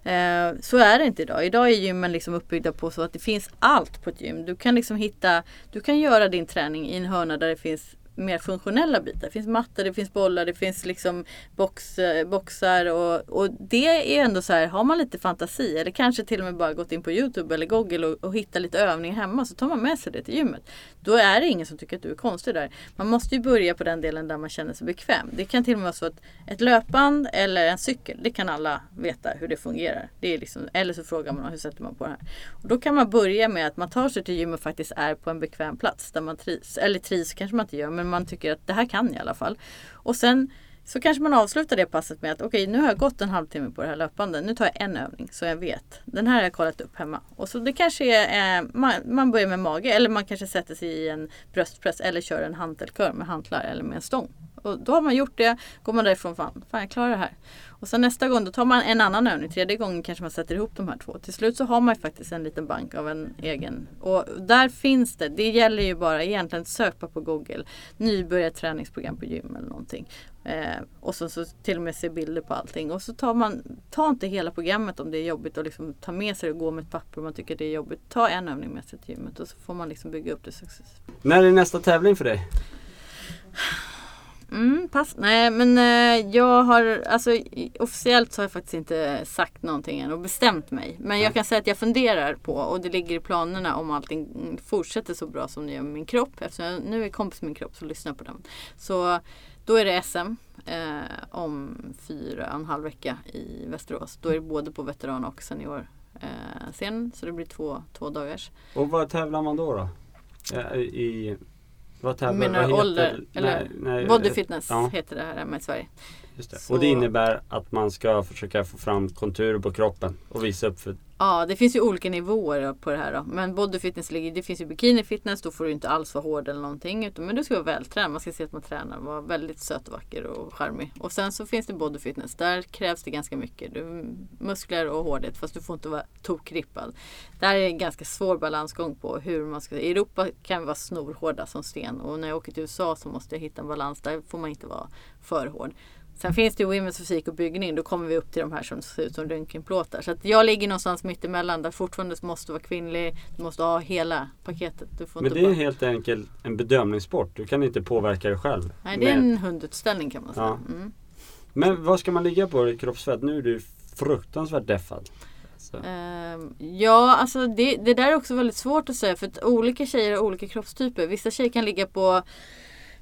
Eh, så är det inte idag. Idag är gymmen liksom uppbyggda på så att det finns allt på ett gym. Du kan liksom hitta, du kan göra din träning i en hörna där det finns mer funktionella bitar. Det finns mattor, det finns bollar, det finns liksom box, eh, boxar och, och det är ändå så här, har man lite fantasi eller kanske till och med bara gått in på Youtube eller Google och, och hittat lite övningar hemma så tar man med sig det till gymmet. Då är det ingen som tycker att du är konstig där. Man måste ju börja på den delen där man känner sig bekväm. Det kan till och med vara så att ett löpband eller en cykel, det kan alla veta hur det fungerar. Det är liksom, eller så frågar man hur sätter man på det här. Och då kan man börja med att man tar sig till gymmet och faktiskt är på en bekväm plats där man trivs. Eller trivs kanske man inte gör men man tycker att det här kan jag i alla fall. Och sen så kanske man avslutar det passet med att okej okay, nu har jag gått en halvtimme på det här löpande. Nu tar jag en övning så jag vet. Den här har jag kollat upp hemma. Och så det kanske är, eh, man, man, börjar med mage eller man kanske sätter sig i en bröstpress eller kör en hantelkör med hantlar eller med en stång. Och då har man gjort det, går man därifrån, fan, fan jag klarar det här. Och sen nästa gång då tar man en annan övning, tredje gången kanske man sätter ihop de här två. Till slut så har man faktiskt en liten bank av en egen. Och där finns det, det gäller ju bara egentligen att söka på Google, nybörjarträningsprogram på gym eller någonting. Eh, och så, så till och med se bilder på allting. Och så tar man, ta inte hela programmet om det är jobbigt och liksom ta med sig det och gå med ett papper om man tycker det är jobbigt. Ta en övning med sig till gymmet och så får man liksom bygga upp det successivt. När är nästa tävling för dig? Mm, pass. Nej men eh, jag har, alltså officiellt så har jag faktiskt inte sagt någonting än och bestämt mig. Men jag kan säga att jag funderar på och det ligger i planerna om allting fortsätter så bra som det gör med min kropp. Eftersom jag nu är kompis med min kropp så lyssnar på den. Så då är det SM eh, om fyra och en halv vecka i Västerås. Då är det både på veteran och senior eh, scen. Så det blir två, två dagars. Och vad tävlar man då? då? I vad tävlar, Menar heter, ålder? Eller nej, nej, body fitness ja. heter det här i Sverige. Det. Och det innebär att man ska försöka få fram konturer på kroppen och visa upp för Ja, det finns ju olika nivåer på det här då. Men bodyfitness ligger, det finns ju bikini fitness, då får du inte alls vara hård eller någonting. Utan, men du ska vara vältränad, man ska se att man tränar, vara väldigt söt och vacker och charmig. Och sen så finns det bodyfitness, där krävs det ganska mycket. Du, muskler och hårdhet, fast du får inte vara tokrippad. Där är en ganska svår balansgång på hur man ska, i Europa kan vi vara snorhårda som sten och när jag åker till USA så måste jag hitta en balans, där får man inte vara för hård. Sen finns det ju Women's fysik och byggning. Då kommer vi upp till de här som ser ut som röntgenplåtar. Så att jag ligger någonstans mittemellan där fortfarande måste vara kvinnlig. Du måste ha hela paketet. Men det är bara... helt enkelt en bedömningssport. Du kan inte påverka dig själv. Nej, det är en hundutställning kan man säga. Ja. Mm. Men vad ska man ligga på i kroppsfett? Nu är du fruktansvärt deffad. Ehm, ja, alltså det, det där är också väldigt svårt att säga för att olika tjejer har olika kroppstyper. Vissa tjejer kan ligga på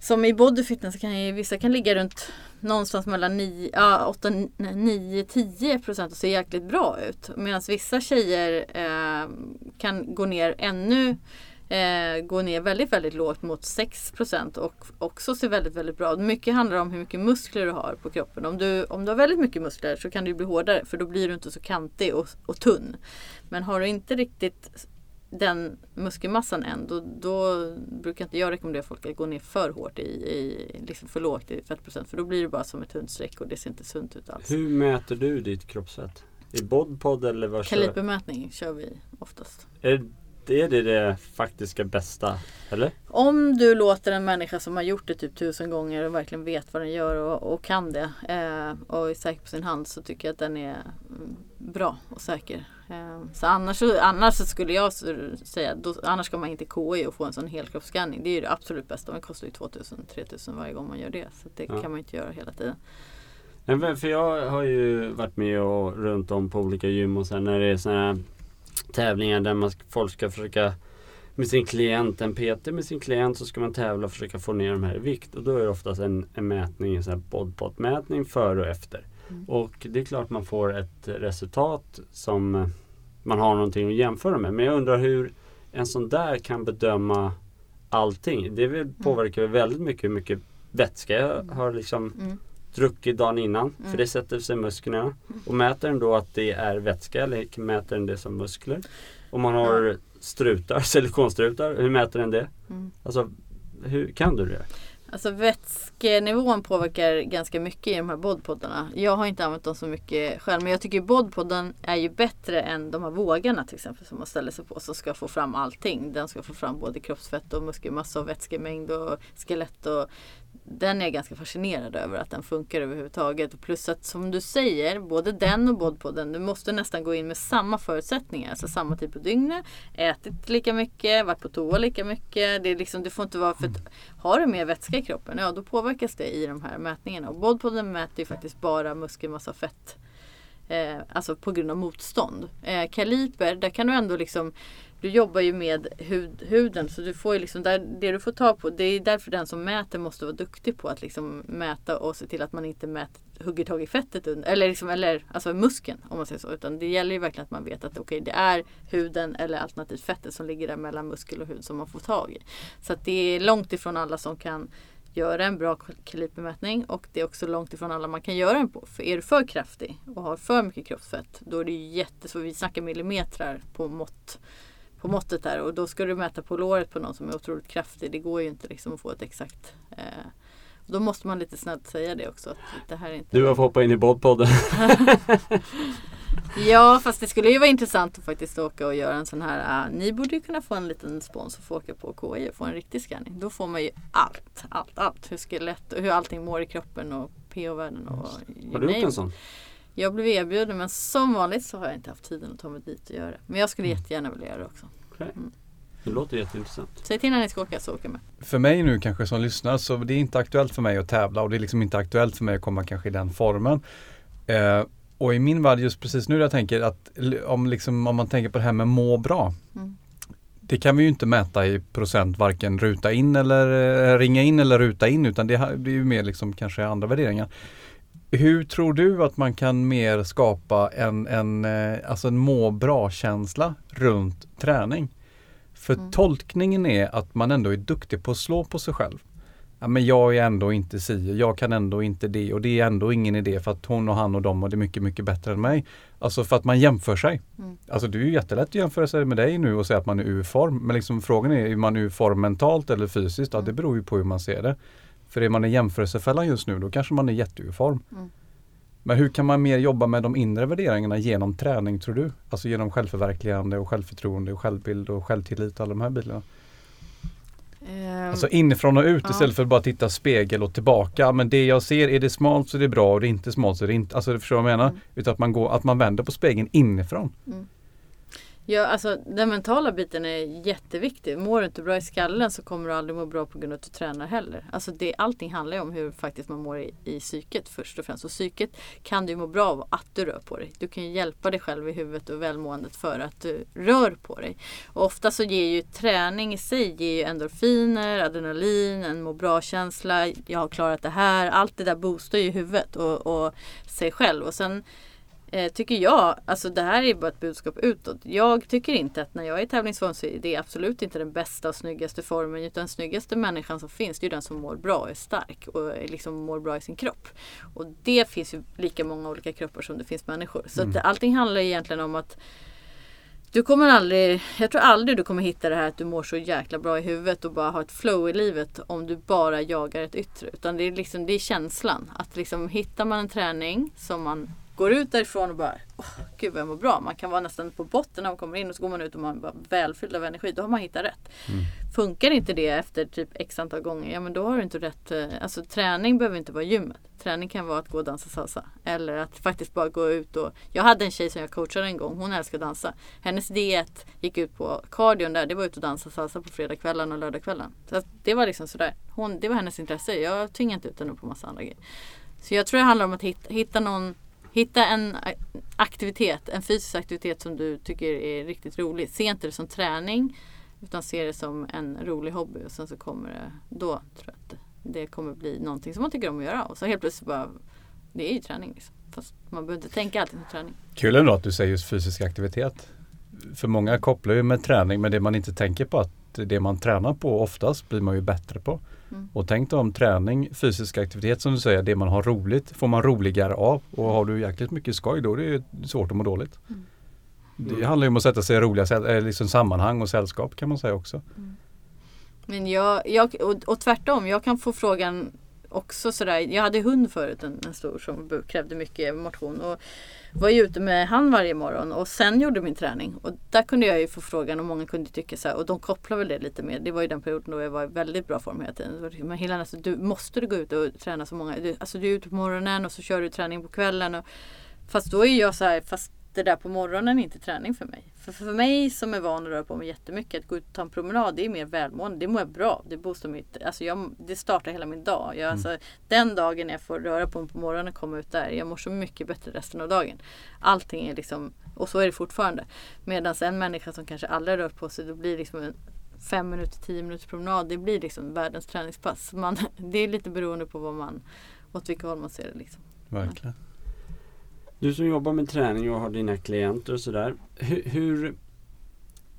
som i bodyfitness kan ju, vissa kan ligga runt någonstans mellan 9, ja, 8, 9, 10 procent och se jäkligt bra ut. Medan vissa tjejer eh, kan gå ner ännu eh, gå ner väldigt, väldigt lågt mot 6 procent och också se väldigt, väldigt bra ut. Mycket handlar om hur mycket muskler du har på kroppen. Om du, om du har väldigt mycket muskler så kan du bli hårdare för då blir du inte så kantig och, och tunn. Men har du inte riktigt den muskelmassan än, då, då brukar inte jag rekommendera folk att gå ner för hårt i, i liksom för lågt i fettprocent. För då blir det bara som ett hundstreck och det ser inte sunt ut alls. Hur mäter du ditt kroppsfett? I bodpod eller vad kör Kalibermätning kör vi oftast. Är är det det faktiska bästa? Eller? Om du låter en människa som har gjort det typ tusen gånger och verkligen vet vad den gör och, och kan det eh, och är säker på sin hand så tycker jag att den är mm, bra och säker. Eh, så annars, annars så skulle jag säga, då, annars ska man inte KI och få en sån helkroppsscanning. Det är ju det absolut bästa. Den kostar ju 2000-3000 varje gång man gör det. Så det ja. kan man inte göra hela tiden. Nej, för jag har ju varit med och runt om på olika gym och sen när det är sådana här tävlingar där man, folk ska försöka med sin klient, en PT med sin klient så ska man tävla och försöka få ner de här i vikt. Och då är det oftast en, en mätning, en sån här bodpot-mätning före och efter. Mm. Och det är klart man får ett resultat som eh, man har någonting att jämföra med. Men jag undrar hur en sån där kan bedöma allting. Det mm. påverkar mm. väldigt mycket hur mycket vätska jag mm. har liksom mm druckit dagen innan. Mm. För det sätter sig i musklerna. Och mäter den då att det är vätska eller mäter den det som muskler? Om man har strutar, *laughs* silikonstrutar, hur mäter den det? Mm. Alltså, hur kan du det? Alltså vätskenivån påverkar ganska mycket i de här bodpoddarna. Jag har inte använt dem så mycket själv men jag tycker bodpodden är ju bättre än de här vågarna till exempel som man ställer sig på som ska få fram allting. Den ska få fram både kroppsfett och muskelmassa och vätskemängd och skelett och den är jag ganska fascinerad över att den funkar överhuvudtaget. Plus att som du säger, både den och Bodpodden, du måste nästan gå in med samma förutsättningar. Alltså samma tid på dygnet, ätit lika mycket, varit på toa lika mycket. Det, är liksom, du får inte vara för har du mer vätska i kroppen, ja då påverkas det i de här mätningarna. Och Bodpodden mäter ju faktiskt bara muskelmassa och fett. Eh, alltså på grund av motstånd. Eh, kaliber, där kan du ändå liksom du jobbar ju med hud, huden så du får ju liksom där, det du får ta på. Det är därför den som mäter måste vara duktig på att liksom mäta och se till att man inte mäter, hugger tag i fettet under, eller, liksom, eller alltså muskeln om man säger så. Utan det gäller ju verkligen att man vet att okay, det är huden eller alternativt fettet som ligger där mellan muskel och hud som man får tag i. Så att det är långt ifrån alla som kan göra en bra kalibermätning och det är också långt ifrån alla man kan göra den på. För är du för kraftig och har för mycket kroppsfett då är det jättesvårt. Vi snackar millimetrar på mått på måttet där och då ska du mäta på låret på någon som är otroligt kraftig. Det går ju inte liksom att få ett exakt eh, då måste man lite snällt säga det också. Att det här är inte du har fått hoppa in i boddpodden. *laughs* ja fast det skulle ju vara intressant att faktiskt åka och göra en sån här. Uh, ni borde ju kunna få en liten spons och få åka på KI och få en riktig scanning. Då får man ju allt, allt, allt. Hur skelett och hur allting mår i kroppen och pH-värden. Och har du gjort en sån? Jag blev erbjuden men som vanligt så har jag inte haft tiden att ta mig dit och göra det. Men jag skulle mm. jättegärna vilja göra det också. Okay. Mm. Det låter jätteintressant. Säg till när ni ska åka så åker jag med. För mig nu kanske som lyssnar så det är inte aktuellt för mig att tävla och det är liksom inte aktuellt för mig att komma kanske i den formen. Eh, och i min värld just precis nu jag tänker att om, liksom, om man tänker på det här med må bra. Mm. Det kan vi ju inte mäta i procent varken ruta in eller eh, ringa in eller ruta in utan det, det är ju mer liksom kanske andra värderingar. Hur tror du att man kan mer skapa en, en, eh, alltså en må bra-känsla runt träning? För mm. tolkningen är att man ändå är duktig på att slå på sig själv. Ja, men jag är ändå inte si, jag kan ändå inte det och det är ändå ingen idé för att hon och han och de och det är mycket, mycket bättre än mig. Alltså för att man jämför sig. Mm. Alltså det är ju jättelätt att jämföra sig med dig nu och säga att man är ur form. Men liksom frågan är, är man ur form mentalt eller fysiskt? Ja, det mm. beror ju på hur man ser det. För är man i jämförelsefällan just nu då kanske man är jätteuform. Mm. Men hur kan man mer jobba med de inre värderingarna genom träning tror du? Alltså genom självförverkligande och självförtroende och självbild och självtillit och alla de här bitarna. Um, alltså inifrån och ut ja. istället för att bara titta spegel och tillbaka. Men det jag ser, är det smalt så är det bra och det är inte smalt så är det inte. Alltså du förstår vad jag menar? Mm. Utan att man, går, att man vänder på spegeln inifrån. Mm. Ja, alltså den mentala biten är jätteviktig. Mår du inte bra i skallen så kommer du aldrig må bra på grund av att du tränar heller. Alltså det, allting handlar ju om hur faktiskt man mår i, i psyket först och främst. Och psyket kan du må bra av att du rör på dig. Du kan ju hjälpa dig själv i huvudet och välmåendet för att du rör på dig. Och ofta så ger ju träning i sig ger ju endorfiner, adrenalin, en må bra-känsla. Jag har klarat det här. Allt det där boostar ju huvudet och, och sig själv. Och sen eh, tycker jag, alltså det här är bara ett budskap utåt. Jag tycker inte att när jag är i tävlingsform så är det absolut inte den bästa och snyggaste formen. Utan den snyggaste människan som finns, det är ju den som mår bra och är stark och liksom mår bra i sin kropp. Och det finns ju lika många olika kroppar som det finns människor. Så Mm. att allting handlar egentligen om att du kommer aldrig, jag tror aldrig du kommer hitta det här att du mår så jäkla bra i huvudet och bara har ett flow i livet om du bara jagar ett yttre. Utan det är liksom, det är känslan. Att liksom hittar man en träning som man går ut därifrån och bara Åh, Gud vad jag mår bra. Man kan vara nästan på botten när man kommer in och så går man ut och man är välfylld av energi. Då har man hittat rätt. Funkar inte det efter typ x antal gånger, ja men då har du inte rätt. eh, Alltså träning behöver inte vara gymmet. Träning kan vara att gå och dansa salsa. Eller att faktiskt bara gå ut och Jag hade en tjej som jag coachade en gång. Hon älskar att dansa. Hennes diet gick ut på cardion där. Det var ut och dansa salsa på fredagskvällen och lördagskvällen. Så det var liksom sådär. Hon, det var hennes intresse. Jag tvingade inte ut henne på massa andra grejer. Så jag tror det handlar om att hitta, hitta någon Hitta en eh, aktivitet, en fysisk aktivitet som du tycker är riktigt rolig. Se inte det som träning utan se det som en rolig hobby och sen så kommer det, då tror jag att det, kommer bli någonting som man tycker om att göra. Och så helt plötsligt bara, det är ju träning liksom. Fast man behöver inte tänka alltid som träning. Kul ändå att du säger just fysisk aktivitet. För många kopplar ju med träning men det man inte tänker på att det man tränar på oftast blir man ju bättre på. Mm. Och tänk dig om träning, fysisk aktivitet som du säger, det man har roligt får man roligare av. Och har du jäkligt mycket skoj då är det svårt att må dåligt. Mm. Det handlar ju om att sätta sig i roliga eh, liksom sammanhang och sällskap kan man säga också. Men jag, jag och, och tvärtom, jag kan få frågan också sådär. Jag hade hund förut, en, en stor som krävde mycket motion. Och var ju ute med han varje morgon och sen gjorde min träning. Och där kunde jag ju få frågan och många kunde tycka så här. Och de kopplar väl det lite mer. Det var ju den perioden då jag var i väldigt bra form hela tiden. Men Helena, alltså, du måste du gå ut och träna så många. Du, alltså du är ute på morgonen och så kör du träning på kvällen. Och, fast då är jag så här, fast det där på morgonen är inte träning för mig. För, för mig som är van att röra på mig jättemycket, att gå ut och ta en promenad, det är mer välmående. Det mår jag bra. Det boostar mitt, alltså jag, det startar hela min dag. Jag, alltså, den dagen jag får röra på mig på morgonen och komma ut där, jag mår så mycket bättre resten av dagen. Allting är liksom, och så är det fortfarande. Medan en människa som kanske aldrig rört på sig, då blir liksom en fem minuter, tio minuters promenad, det blir liksom världens träningspass. Man, *laughs* det är lite beroende på vad man, åt vilka håll man ser det liksom. Verkligen. Du som jobbar med träning och har dina klienter och sådär. Hur, hur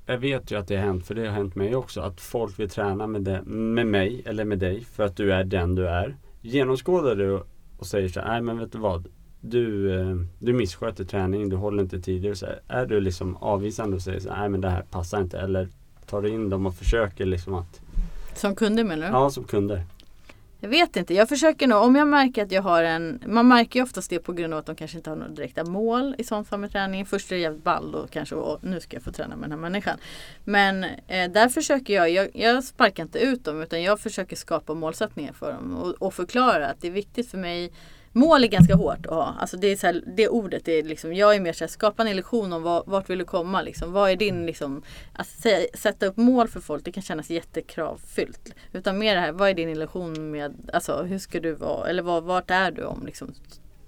Jag vet ju att det har hänt, för det har hänt mig också, att folk vill träna med, det, med mig eller med dig för att du är den du är. Genomskådar du och, säger så här, nej men vet du vad? Du, eh, du missköter träningen, du håller inte tider. Så här, är du liksom avvisande och säger så här, nej men det här passar inte. Eller tar du in dem och försöker liksom att, Som kunder menar du? ja som kunder. Jag vet inte. Jag försöker nog. Om jag märker att jag har en. Man märker ju oftast det på grund av att de kanske inte har några direkta mål i sånt fall med träningen. Först är det jävligt ball och kanske. Och nu ska jag få träna med den här människan. Men eh, där försöker jag, jag. Jag sparkar inte ut dem utan jag försöker skapa målsättningar för dem. Och, och förklara att det är viktigt för mig. Mål är ganska hårt att ha. Alltså det, är så här, det ordet är liksom, jag är mer så här, skapa en illusion om vad, vart vill du komma liksom. Vad är din liksom, att säga, sätta upp mål för folk det kan kännas jättekravfyllt. Utan mer det här, vad är din illusion med, alltså hur ska du vara, eller vad, vart är du om liksom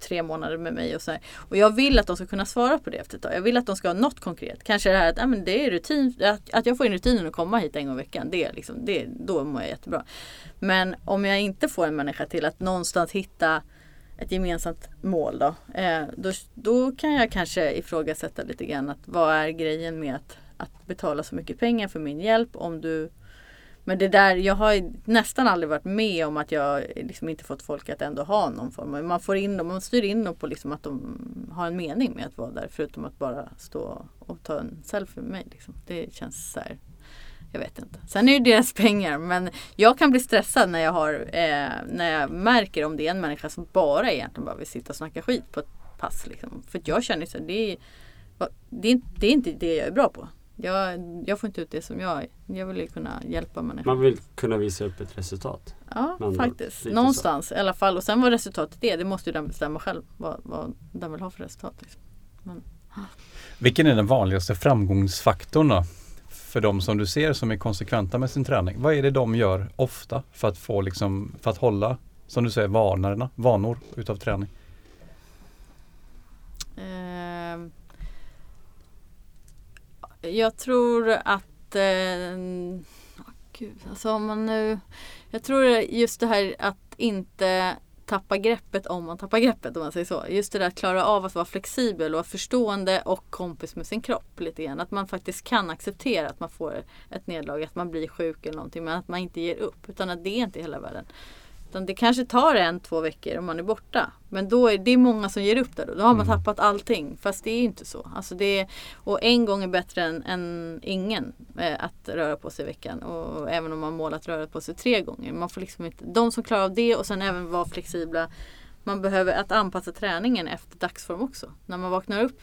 tre månader med mig och så här. Och jag vill att de ska kunna svara på det efter ett tag. Jag vill att de ska ha något konkret. Kanske det här att ja, men det är rutin, att, att jag får in rutinen att komma hit en gång i veckan. Det är liksom, det, då mår jag jättebra. Men om jag inte får en människa till att någonstans hitta ett gemensamt mål då, eh, då, då kan jag kanske ifrågasätta lite grann att vad är grejen med att, att betala så mycket pengar för min hjälp om du men det där, jag har nästan aldrig varit med om att jag liksom inte fått folk att ändå ha någon form. av. Man får in dem, man styr in dem på liksom att de har en mening med att vara där. Förutom att bara stå och ta en selfie med mig. Liksom. Det känns så här, jag vet inte. Sen är det deras pengar men jag kan bli stressad när jag, har, eh, när jag märker om det är en människa som bara egentligen bara vill sitta och snacka skit på ett pass. Liksom. För jag känner så det är, det, är, det är inte det jag är bra på. Jag, jag får inte ut det som jag är. Jag vill ju kunna hjälpa människor. Man vill kunna visa upp ett resultat. Ja, Men faktiskt. Någonstans i alla fall. Och sen vad resultatet är, det måste ju den bestämma själv. Vad, vad den vill ha för resultat. Liksom. Men, Vilken är den vanligaste framgångsfaktorn då? För de som du ser som är konsekventa med sin träning. Vad är det de gör ofta för att få liksom, för att hålla, som du säger, vanorna, vanor utav träning? Eh, jag tror att eh, gud, alltså om man nu Jag tror just det här att inte tappa greppet om man tappar greppet om man säger så. Just det där att klara av att vara flexibel och vara förstående och kompis med sin kropp lite grann. Att man faktiskt kan acceptera att man får ett nederlag, att man blir sjuk eller någonting men att man inte ger upp. Utan att det är inte hela världen. Utan det kanske tar en, två veckor om man är borta. Men då är det många som ger upp där då. Då har man mm. tappat allting. Fast det är inte så. Alltså det är, och en gång är bättre än, än ingen eh, att röra på sig i veckan. Och även om man målar att röra på sig tre gånger. Man får liksom inte, de som klarar av det och sen även vara flexibla. Man behöver att anpassa träningen efter dagsform också. När man vaknar upp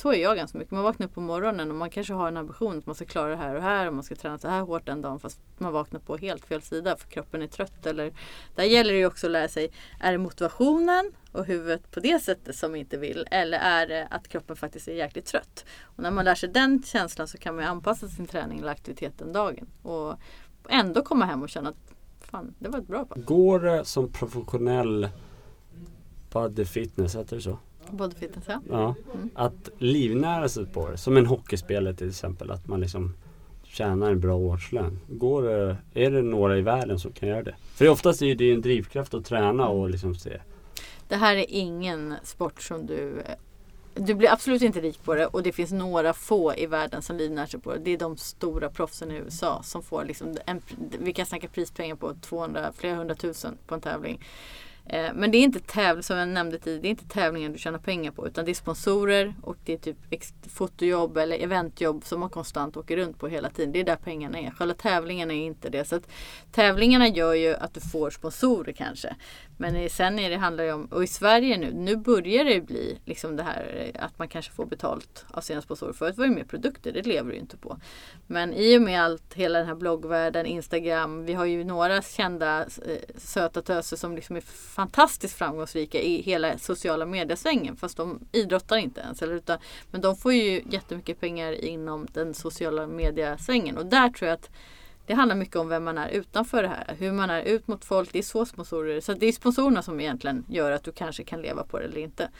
så är jag ganska mycket. Man vaknar upp på morgonen och man kanske har en ambition att man ska klara det här och här och man ska träna så här hårt den dagen fast man vaknar på helt fel sida för kroppen är trött. Eller, där gäller det ju också att lära sig, är det motivationen och huvudet på det sättet som inte vill eller är det att kroppen faktiskt är jäkligt trött? Och när man lär sig den känslan så kan man anpassa sin träning eller aktivitet den dagen och ändå komma hem och känna att fan, det var ett bra pass. Går det som professionell body fitness, heter det så? Både fitness ja. ja. Mm. Att livnära sig på det. Som en hockeyspelare till exempel. Att man liksom tjänar en bra årslön. Går är det några i världen som kan göra det? För oftast är det en drivkraft att träna och liksom se. Det här är ingen sport som du du blir absolut inte rik på det och det finns några få i världen som livnär sig på det. Det är de stora proffsen i USA som får liksom en, vi kan snacka prispengar på 200, flera hundratusen på en tävling. Eh, men det är inte tävling, som jag nämnde tidigare, det är inte tävlingar du tjänar pengar på utan det är sponsorer och det är typ fotojobb eller eventjobb som man konstant åker runt på hela tiden. Det är där pengarna är. Själva tävlingen är inte det. Så att tävlingarna gör ju att du får sponsorer kanske. Men sen är det, handlar det om, och i Sverige nu, nu börjar det bli liksom det här eh, att man kanske får betalt av sina sponsorer. Förut var det mer produkter, det lever du ju inte på. Men i och med allt, hela den här bloggvärlden, Instagram, vi har ju några kända eh, söta töser som liksom är fantastiskt framgångsrika i hela sociala mediesvängen. Fast de idrottar inte ens. Eller, utan, men de får ju jättemycket pengar inom den sociala mediesvängen. Och där tror jag att det handlar mycket om vem man är utanför det här. Hur man är ut mot folk. Det är så sponsorer. Så det är sponsorerna som egentligen gör att du kanske kan leva på det eller inte.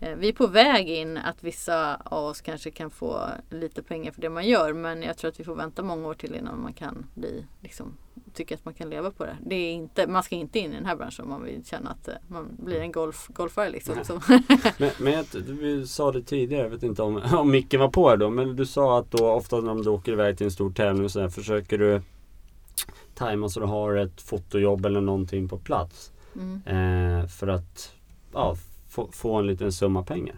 Eh, vi är på väg in att vissa av oss kanske kan få lite pengar för det man gör. Men jag tror att vi får vänta många år till innan man kan bli liksom, tycker att man kan leva på det. det är inte, man ska inte in i den här branschen om man vill känna att eh, man blir en golf, golfare. Liksom. *laughs* men, men jag, du sa det tidigare, jag vet inte om, *laughs* om micken var på här då. Men du sa att då ofta när du åker iväg till en stor tävling så här, försöker du tajma så du har ett fotojobb eller någonting på plats. Mm. Eh, för att ja, få, få en liten summa pengar.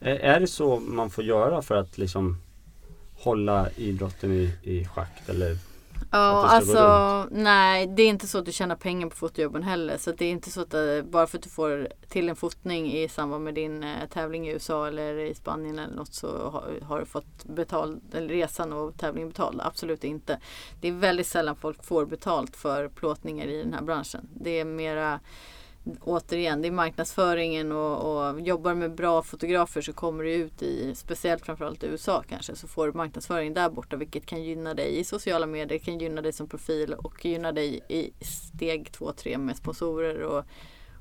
Är, det så man får göra för att liksom hålla idrotten i, i schack? Eller Ja, alltså nej det är inte så att du tjänar pengar på fotojobben heller. Så det är inte så att eh, bara för att du får till en fotning i samband med din eh, tävling i USA eller i Spanien eller något så har, har du fått betalt, eller resan och tävlingen betald. Absolut inte. Det är väldigt sällan folk får betalt för plåtningar i den här branschen. Det är mera återigen, det är marknadsföringen och, och jobbar med bra fotografer så kommer du ut i, speciellt framförallt i USA kanske, så får du marknadsföring där borta vilket kan gynna dig i sociala medier, kan gynna dig som profil och gynna dig i steg 2-3 med sponsorer och,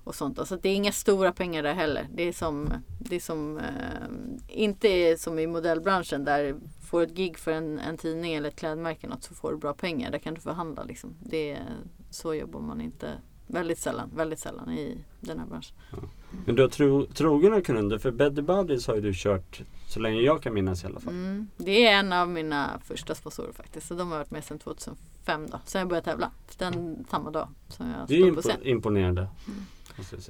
och sånt. Alltså det är inga stora pengar där heller. Det är som, det är som eh, inte som i modellbranschen där får ett gig för en, en tidning eller ett klädmärke något så får du bra pengar. Där kan du förhandla liksom. Det, så jobbar man inte Väldigt sällan, väldigt sällan i den här branschen. Ja. Men du har tro, trogna kunder, för Better Buddies har ju du kört så länge jag kan minnas i alla fall. Mm, det är en av mina första sponsorer faktiskt. Så de har varit med sedan 2005 då. Sen jag började tävla. Den samma dag som jag Det är impo imponerande. Mm.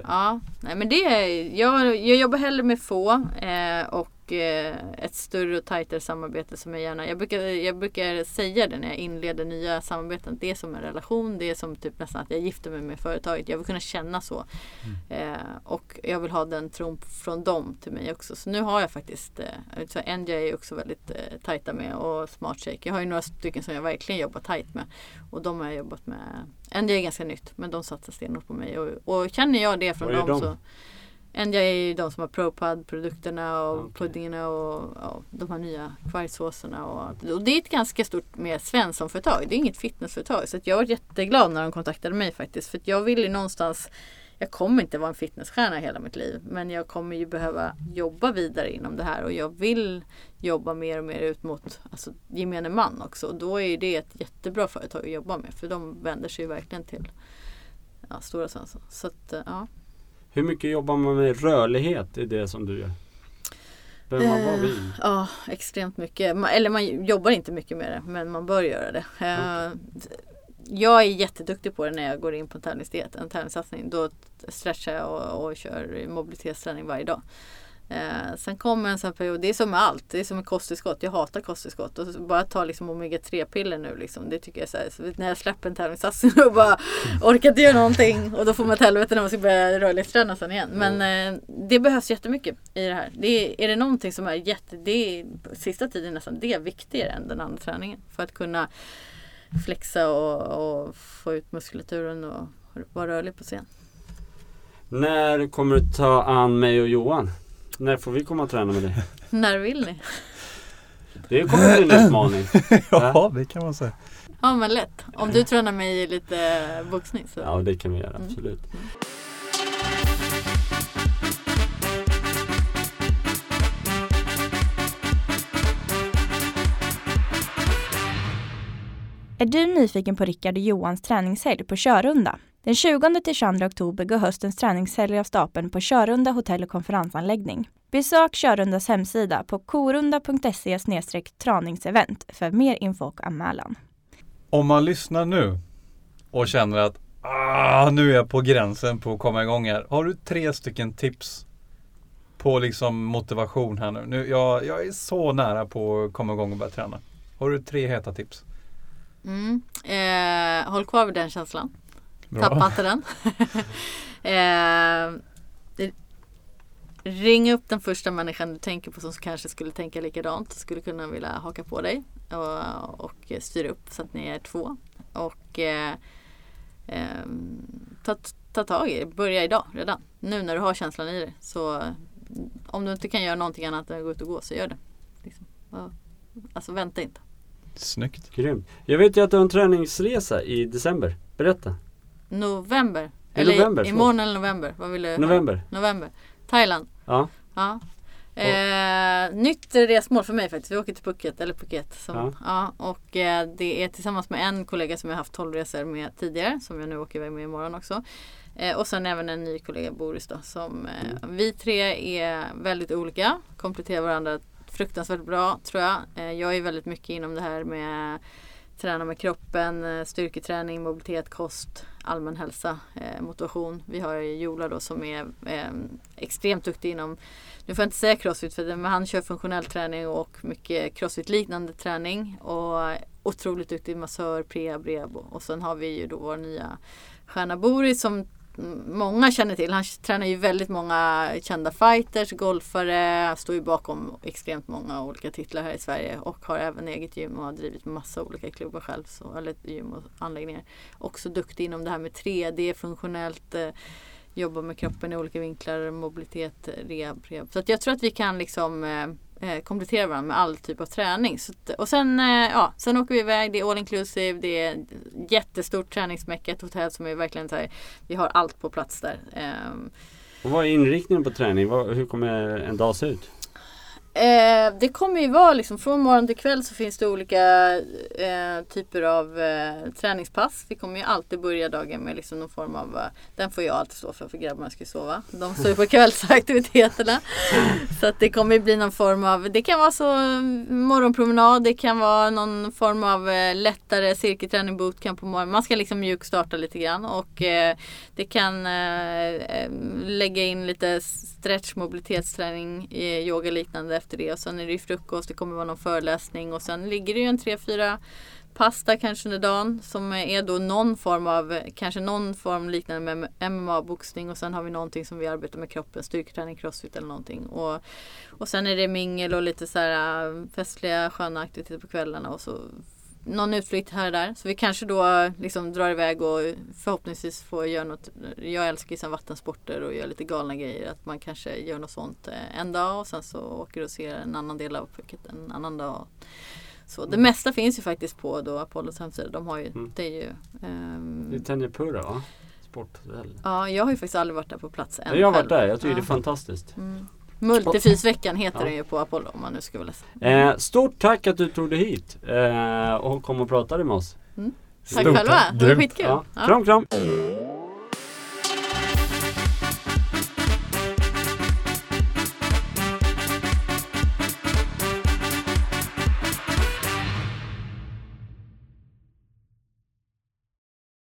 Ja, nej men det är, jag, jag jobbar hellre med få eh, och Eh, ett större och tajtare samarbete som jag gärna, jag brukar, jag brukar säga det när jag inleder nya samarbeten. Det är som en relation, det är som typ nästan att jag gifter mig med företaget. Jag vill kunna känna så. Mm. Eh, och jag vill ha den tron från dem till mig också. Så nu har jag faktiskt, eh, NJ är också väldigt eh, tajta med och Smart Shake. Jag har ju några stycken som jag verkligen jobbar tajt med. Och de har jag jobbat med. NJ är ganska nytt men de satsar stenhårt på mig. Och, och känner jag det från dem de? så Enya är ju de som har ProPud-produkterna och Okej. puddingarna och ja, de här nya kvargsåserna. Och, och det är ett ganska stort mer Svensson-företag. Det är inget fitnessföretag. Så jag var jätteglad när de kontaktade mig faktiskt. För jag vill ju någonstans jag kommer inte vara en fitnessstjärna hela mitt liv. Men jag kommer ju behöva jobba vidare inom det här. Och jag vill jobba mer och mer ut mot alltså, gemene man också. Och då är det ett jättebra företag att jobba med. För de vänder sig verkligen till ja, stora Svensson. Så att, eh, ja. Hur mycket jobbar man med rörlighet i det som du gör? Behöver man vara Eh, vid? Ja, extremt mycket. Eller man jobbar inte mycket med det, men man bör göra det. Eh, Jag är jätteduktig på det när jag går in på en tävlingsdiet, en tävlingssatsning. Då stretchar jag och, och kör mobilitetsträning varje dag. Eh, sen kommer en sån här period, det är som med allt, det är som med kosttillskott. Jag hatar kosttillskott. Och bara ta liksom omega-3 piller nu liksom. Det tycker jag så här, så när jag släpper en tävlingssatsning *laughs* och bara orkar inte göra någonting. Och då får man ett helvete när man ska börja rörlighetsträna sen igen. Men eh, det behövs jättemycket i det här. Det är, är det någonting som är jätte, det är sista tiden nästan det är viktigare än den andra träningen. För att kunna flexa och, och få ut muskulaturen och vara rörlig på scen. När kommer du ta an mig och Johan? När får vi komma och träna med dig? *laughs* När vill ni? Det kommer bli en *laughs* utmaning. ja, det kan man säga. Ja men lätt. Om du tränar mig i lite boxning så. Ja, det kan vi göra. Mm. Absolut. Är du nyfiken på Rickard och Johans träningshelg på Körunda? Den 20 till 22 oktober går höstens träningshelg av stapeln på Körunda hotell och konferensanläggning. Besök Körundas hemsida på korunda.se traningsevent för mer info och anmälan. Om man lyssnar nu och känner att ah, nu är jag på gränsen på att komma igång här. Har du tre stycken tips på liksom motivation här nu? nu jag, jag är så nära på att komma igång och börja träna. Har du tre heta tips? Mm. Eh, håll kvar vid den känslan. Bra. Tappa inte den. *laughs* eh, ring upp den första människan du tänker på som kanske skulle tänka likadant. Skulle kunna vilja haka på dig och, och styra upp så att ni är två. Och eh, eh, ta, ta tag i det. Börja idag redan. Nu när du har känslan i det. Så om du inte kan göra någonting annat än att gå ut och gå så gör det. Liksom. Alltså vänta inte. Snyggt. Grymt. Jag vet ju att du har en träningsresa i december. Berätta. November. I eller november, förlåt. imorgon eller november. Vad vill du? November. November. Thailand. Ja. Ja. Eh, nytt resmål för mig faktiskt. Vi åker till Phuket. Eller Phuket. Som, Ja. ja. och eh, det är tillsammans med en kollega som jag haft 12 resor med tidigare. Som jag nu åker iväg med imorgon också. Eh, och sen även en ny kollega Boris då. Som, eh, Vi tre är väldigt olika. Kompletterar varandra fruktansvärt bra tror jag. Eh, jag är väldigt mycket inom det här med träna med kroppen, eh, styrketräning, mobilitet, kost, allmän hälsa, eh, motivation. Vi har Jola då som är ehm, extremt duktig inom, nu får jag inte säga crossfit för men han kör funktionell träning och mycket crossfit-liknande träning. Och otroligt duktig massör, prehab, rehab. Och sen har vi ju då vår nya stjärna Boris som många känner till. Han tränar ju väldigt många kända fighters, golfare, står ju bakom extremt många olika titlar här i Sverige och har även eget gym och har drivit massa olika klubbar själv, så, eller gym och anläggningar. Också duktig inom det här med 3D, funktionellt, eh, jobba med kroppen i olika vinklar, mobilitet, rehab, rehab. Så att jag tror att vi kan liksom eh, eh, komplettera varandra med all typ av träning. Så och sen, eh, ja, sen åker vi iväg, det är all inclusive, det är jättestort träningsmäcka, ett hotell som är verkligen så här, vi har allt på plats där. Eh, Och vad är inriktningen på träning? Vad, hur kommer en dag se ut? Eh, det kommer ju vara liksom från morgon till kväll så finns det olika eh, typer av eh, träningspass. Vi kommer ju alltid börja dagen med liksom någon form av, eh, den får jag alltid stå för för grabbarna ska ju sova. De står ju på kvällsaktiviteterna. *laughs* så att det kommer ju bli någon form av, det kan vara så morgonpromenad, det kan vara någon form av eh, lättare cirkelträning, bootcamp på morgonen. Man ska liksom mjukstarta lite grann och eh, det kan lägga in lite stretch mobilitetsträning, eh, yoga liknande efter det. Och sen är det ju frukost, det kommer vara någon föreläsning. Och sen ligger det ju en tre, fyra pasta kanske under dagen som är då någon form av, kanske någon form liknande med MMA-boxning och sen har vi någonting som vi arbetar med kroppen, styrketräning, crossfit eller någonting. Och, och sen är det mingel och lite så här eh, festliga sköna aktiviteter på kvällarna. Och så någon utflykt här och där. Så vi kanske då liksom drar iväg och förhoppningsvis får göra något. Jag älskar ju vattensporter och gör lite galna grejer. Att man kanske gör något sånt eh, en dag och sen så åker och ser en annan del av Phuket en annan dag. Så det mesta finns ju faktiskt på då Apollos hemsida. De har ju, Mm. det är ju ehm, Det är Tenjapura va? Sporthotell. Ja, jag har ju faktiskt aldrig varit där på plats än. Jag har varit där, jag tycker Ja. det är fantastiskt. Mm. Multifysveckan heter Ja. den ju på Apollo om man nu skulle vilja säga. Eh, stort tack att du tog dig hit eh, och kom och pratade med oss. Tack Stort själva, tack. det var skitkul. Ja. Kram kram!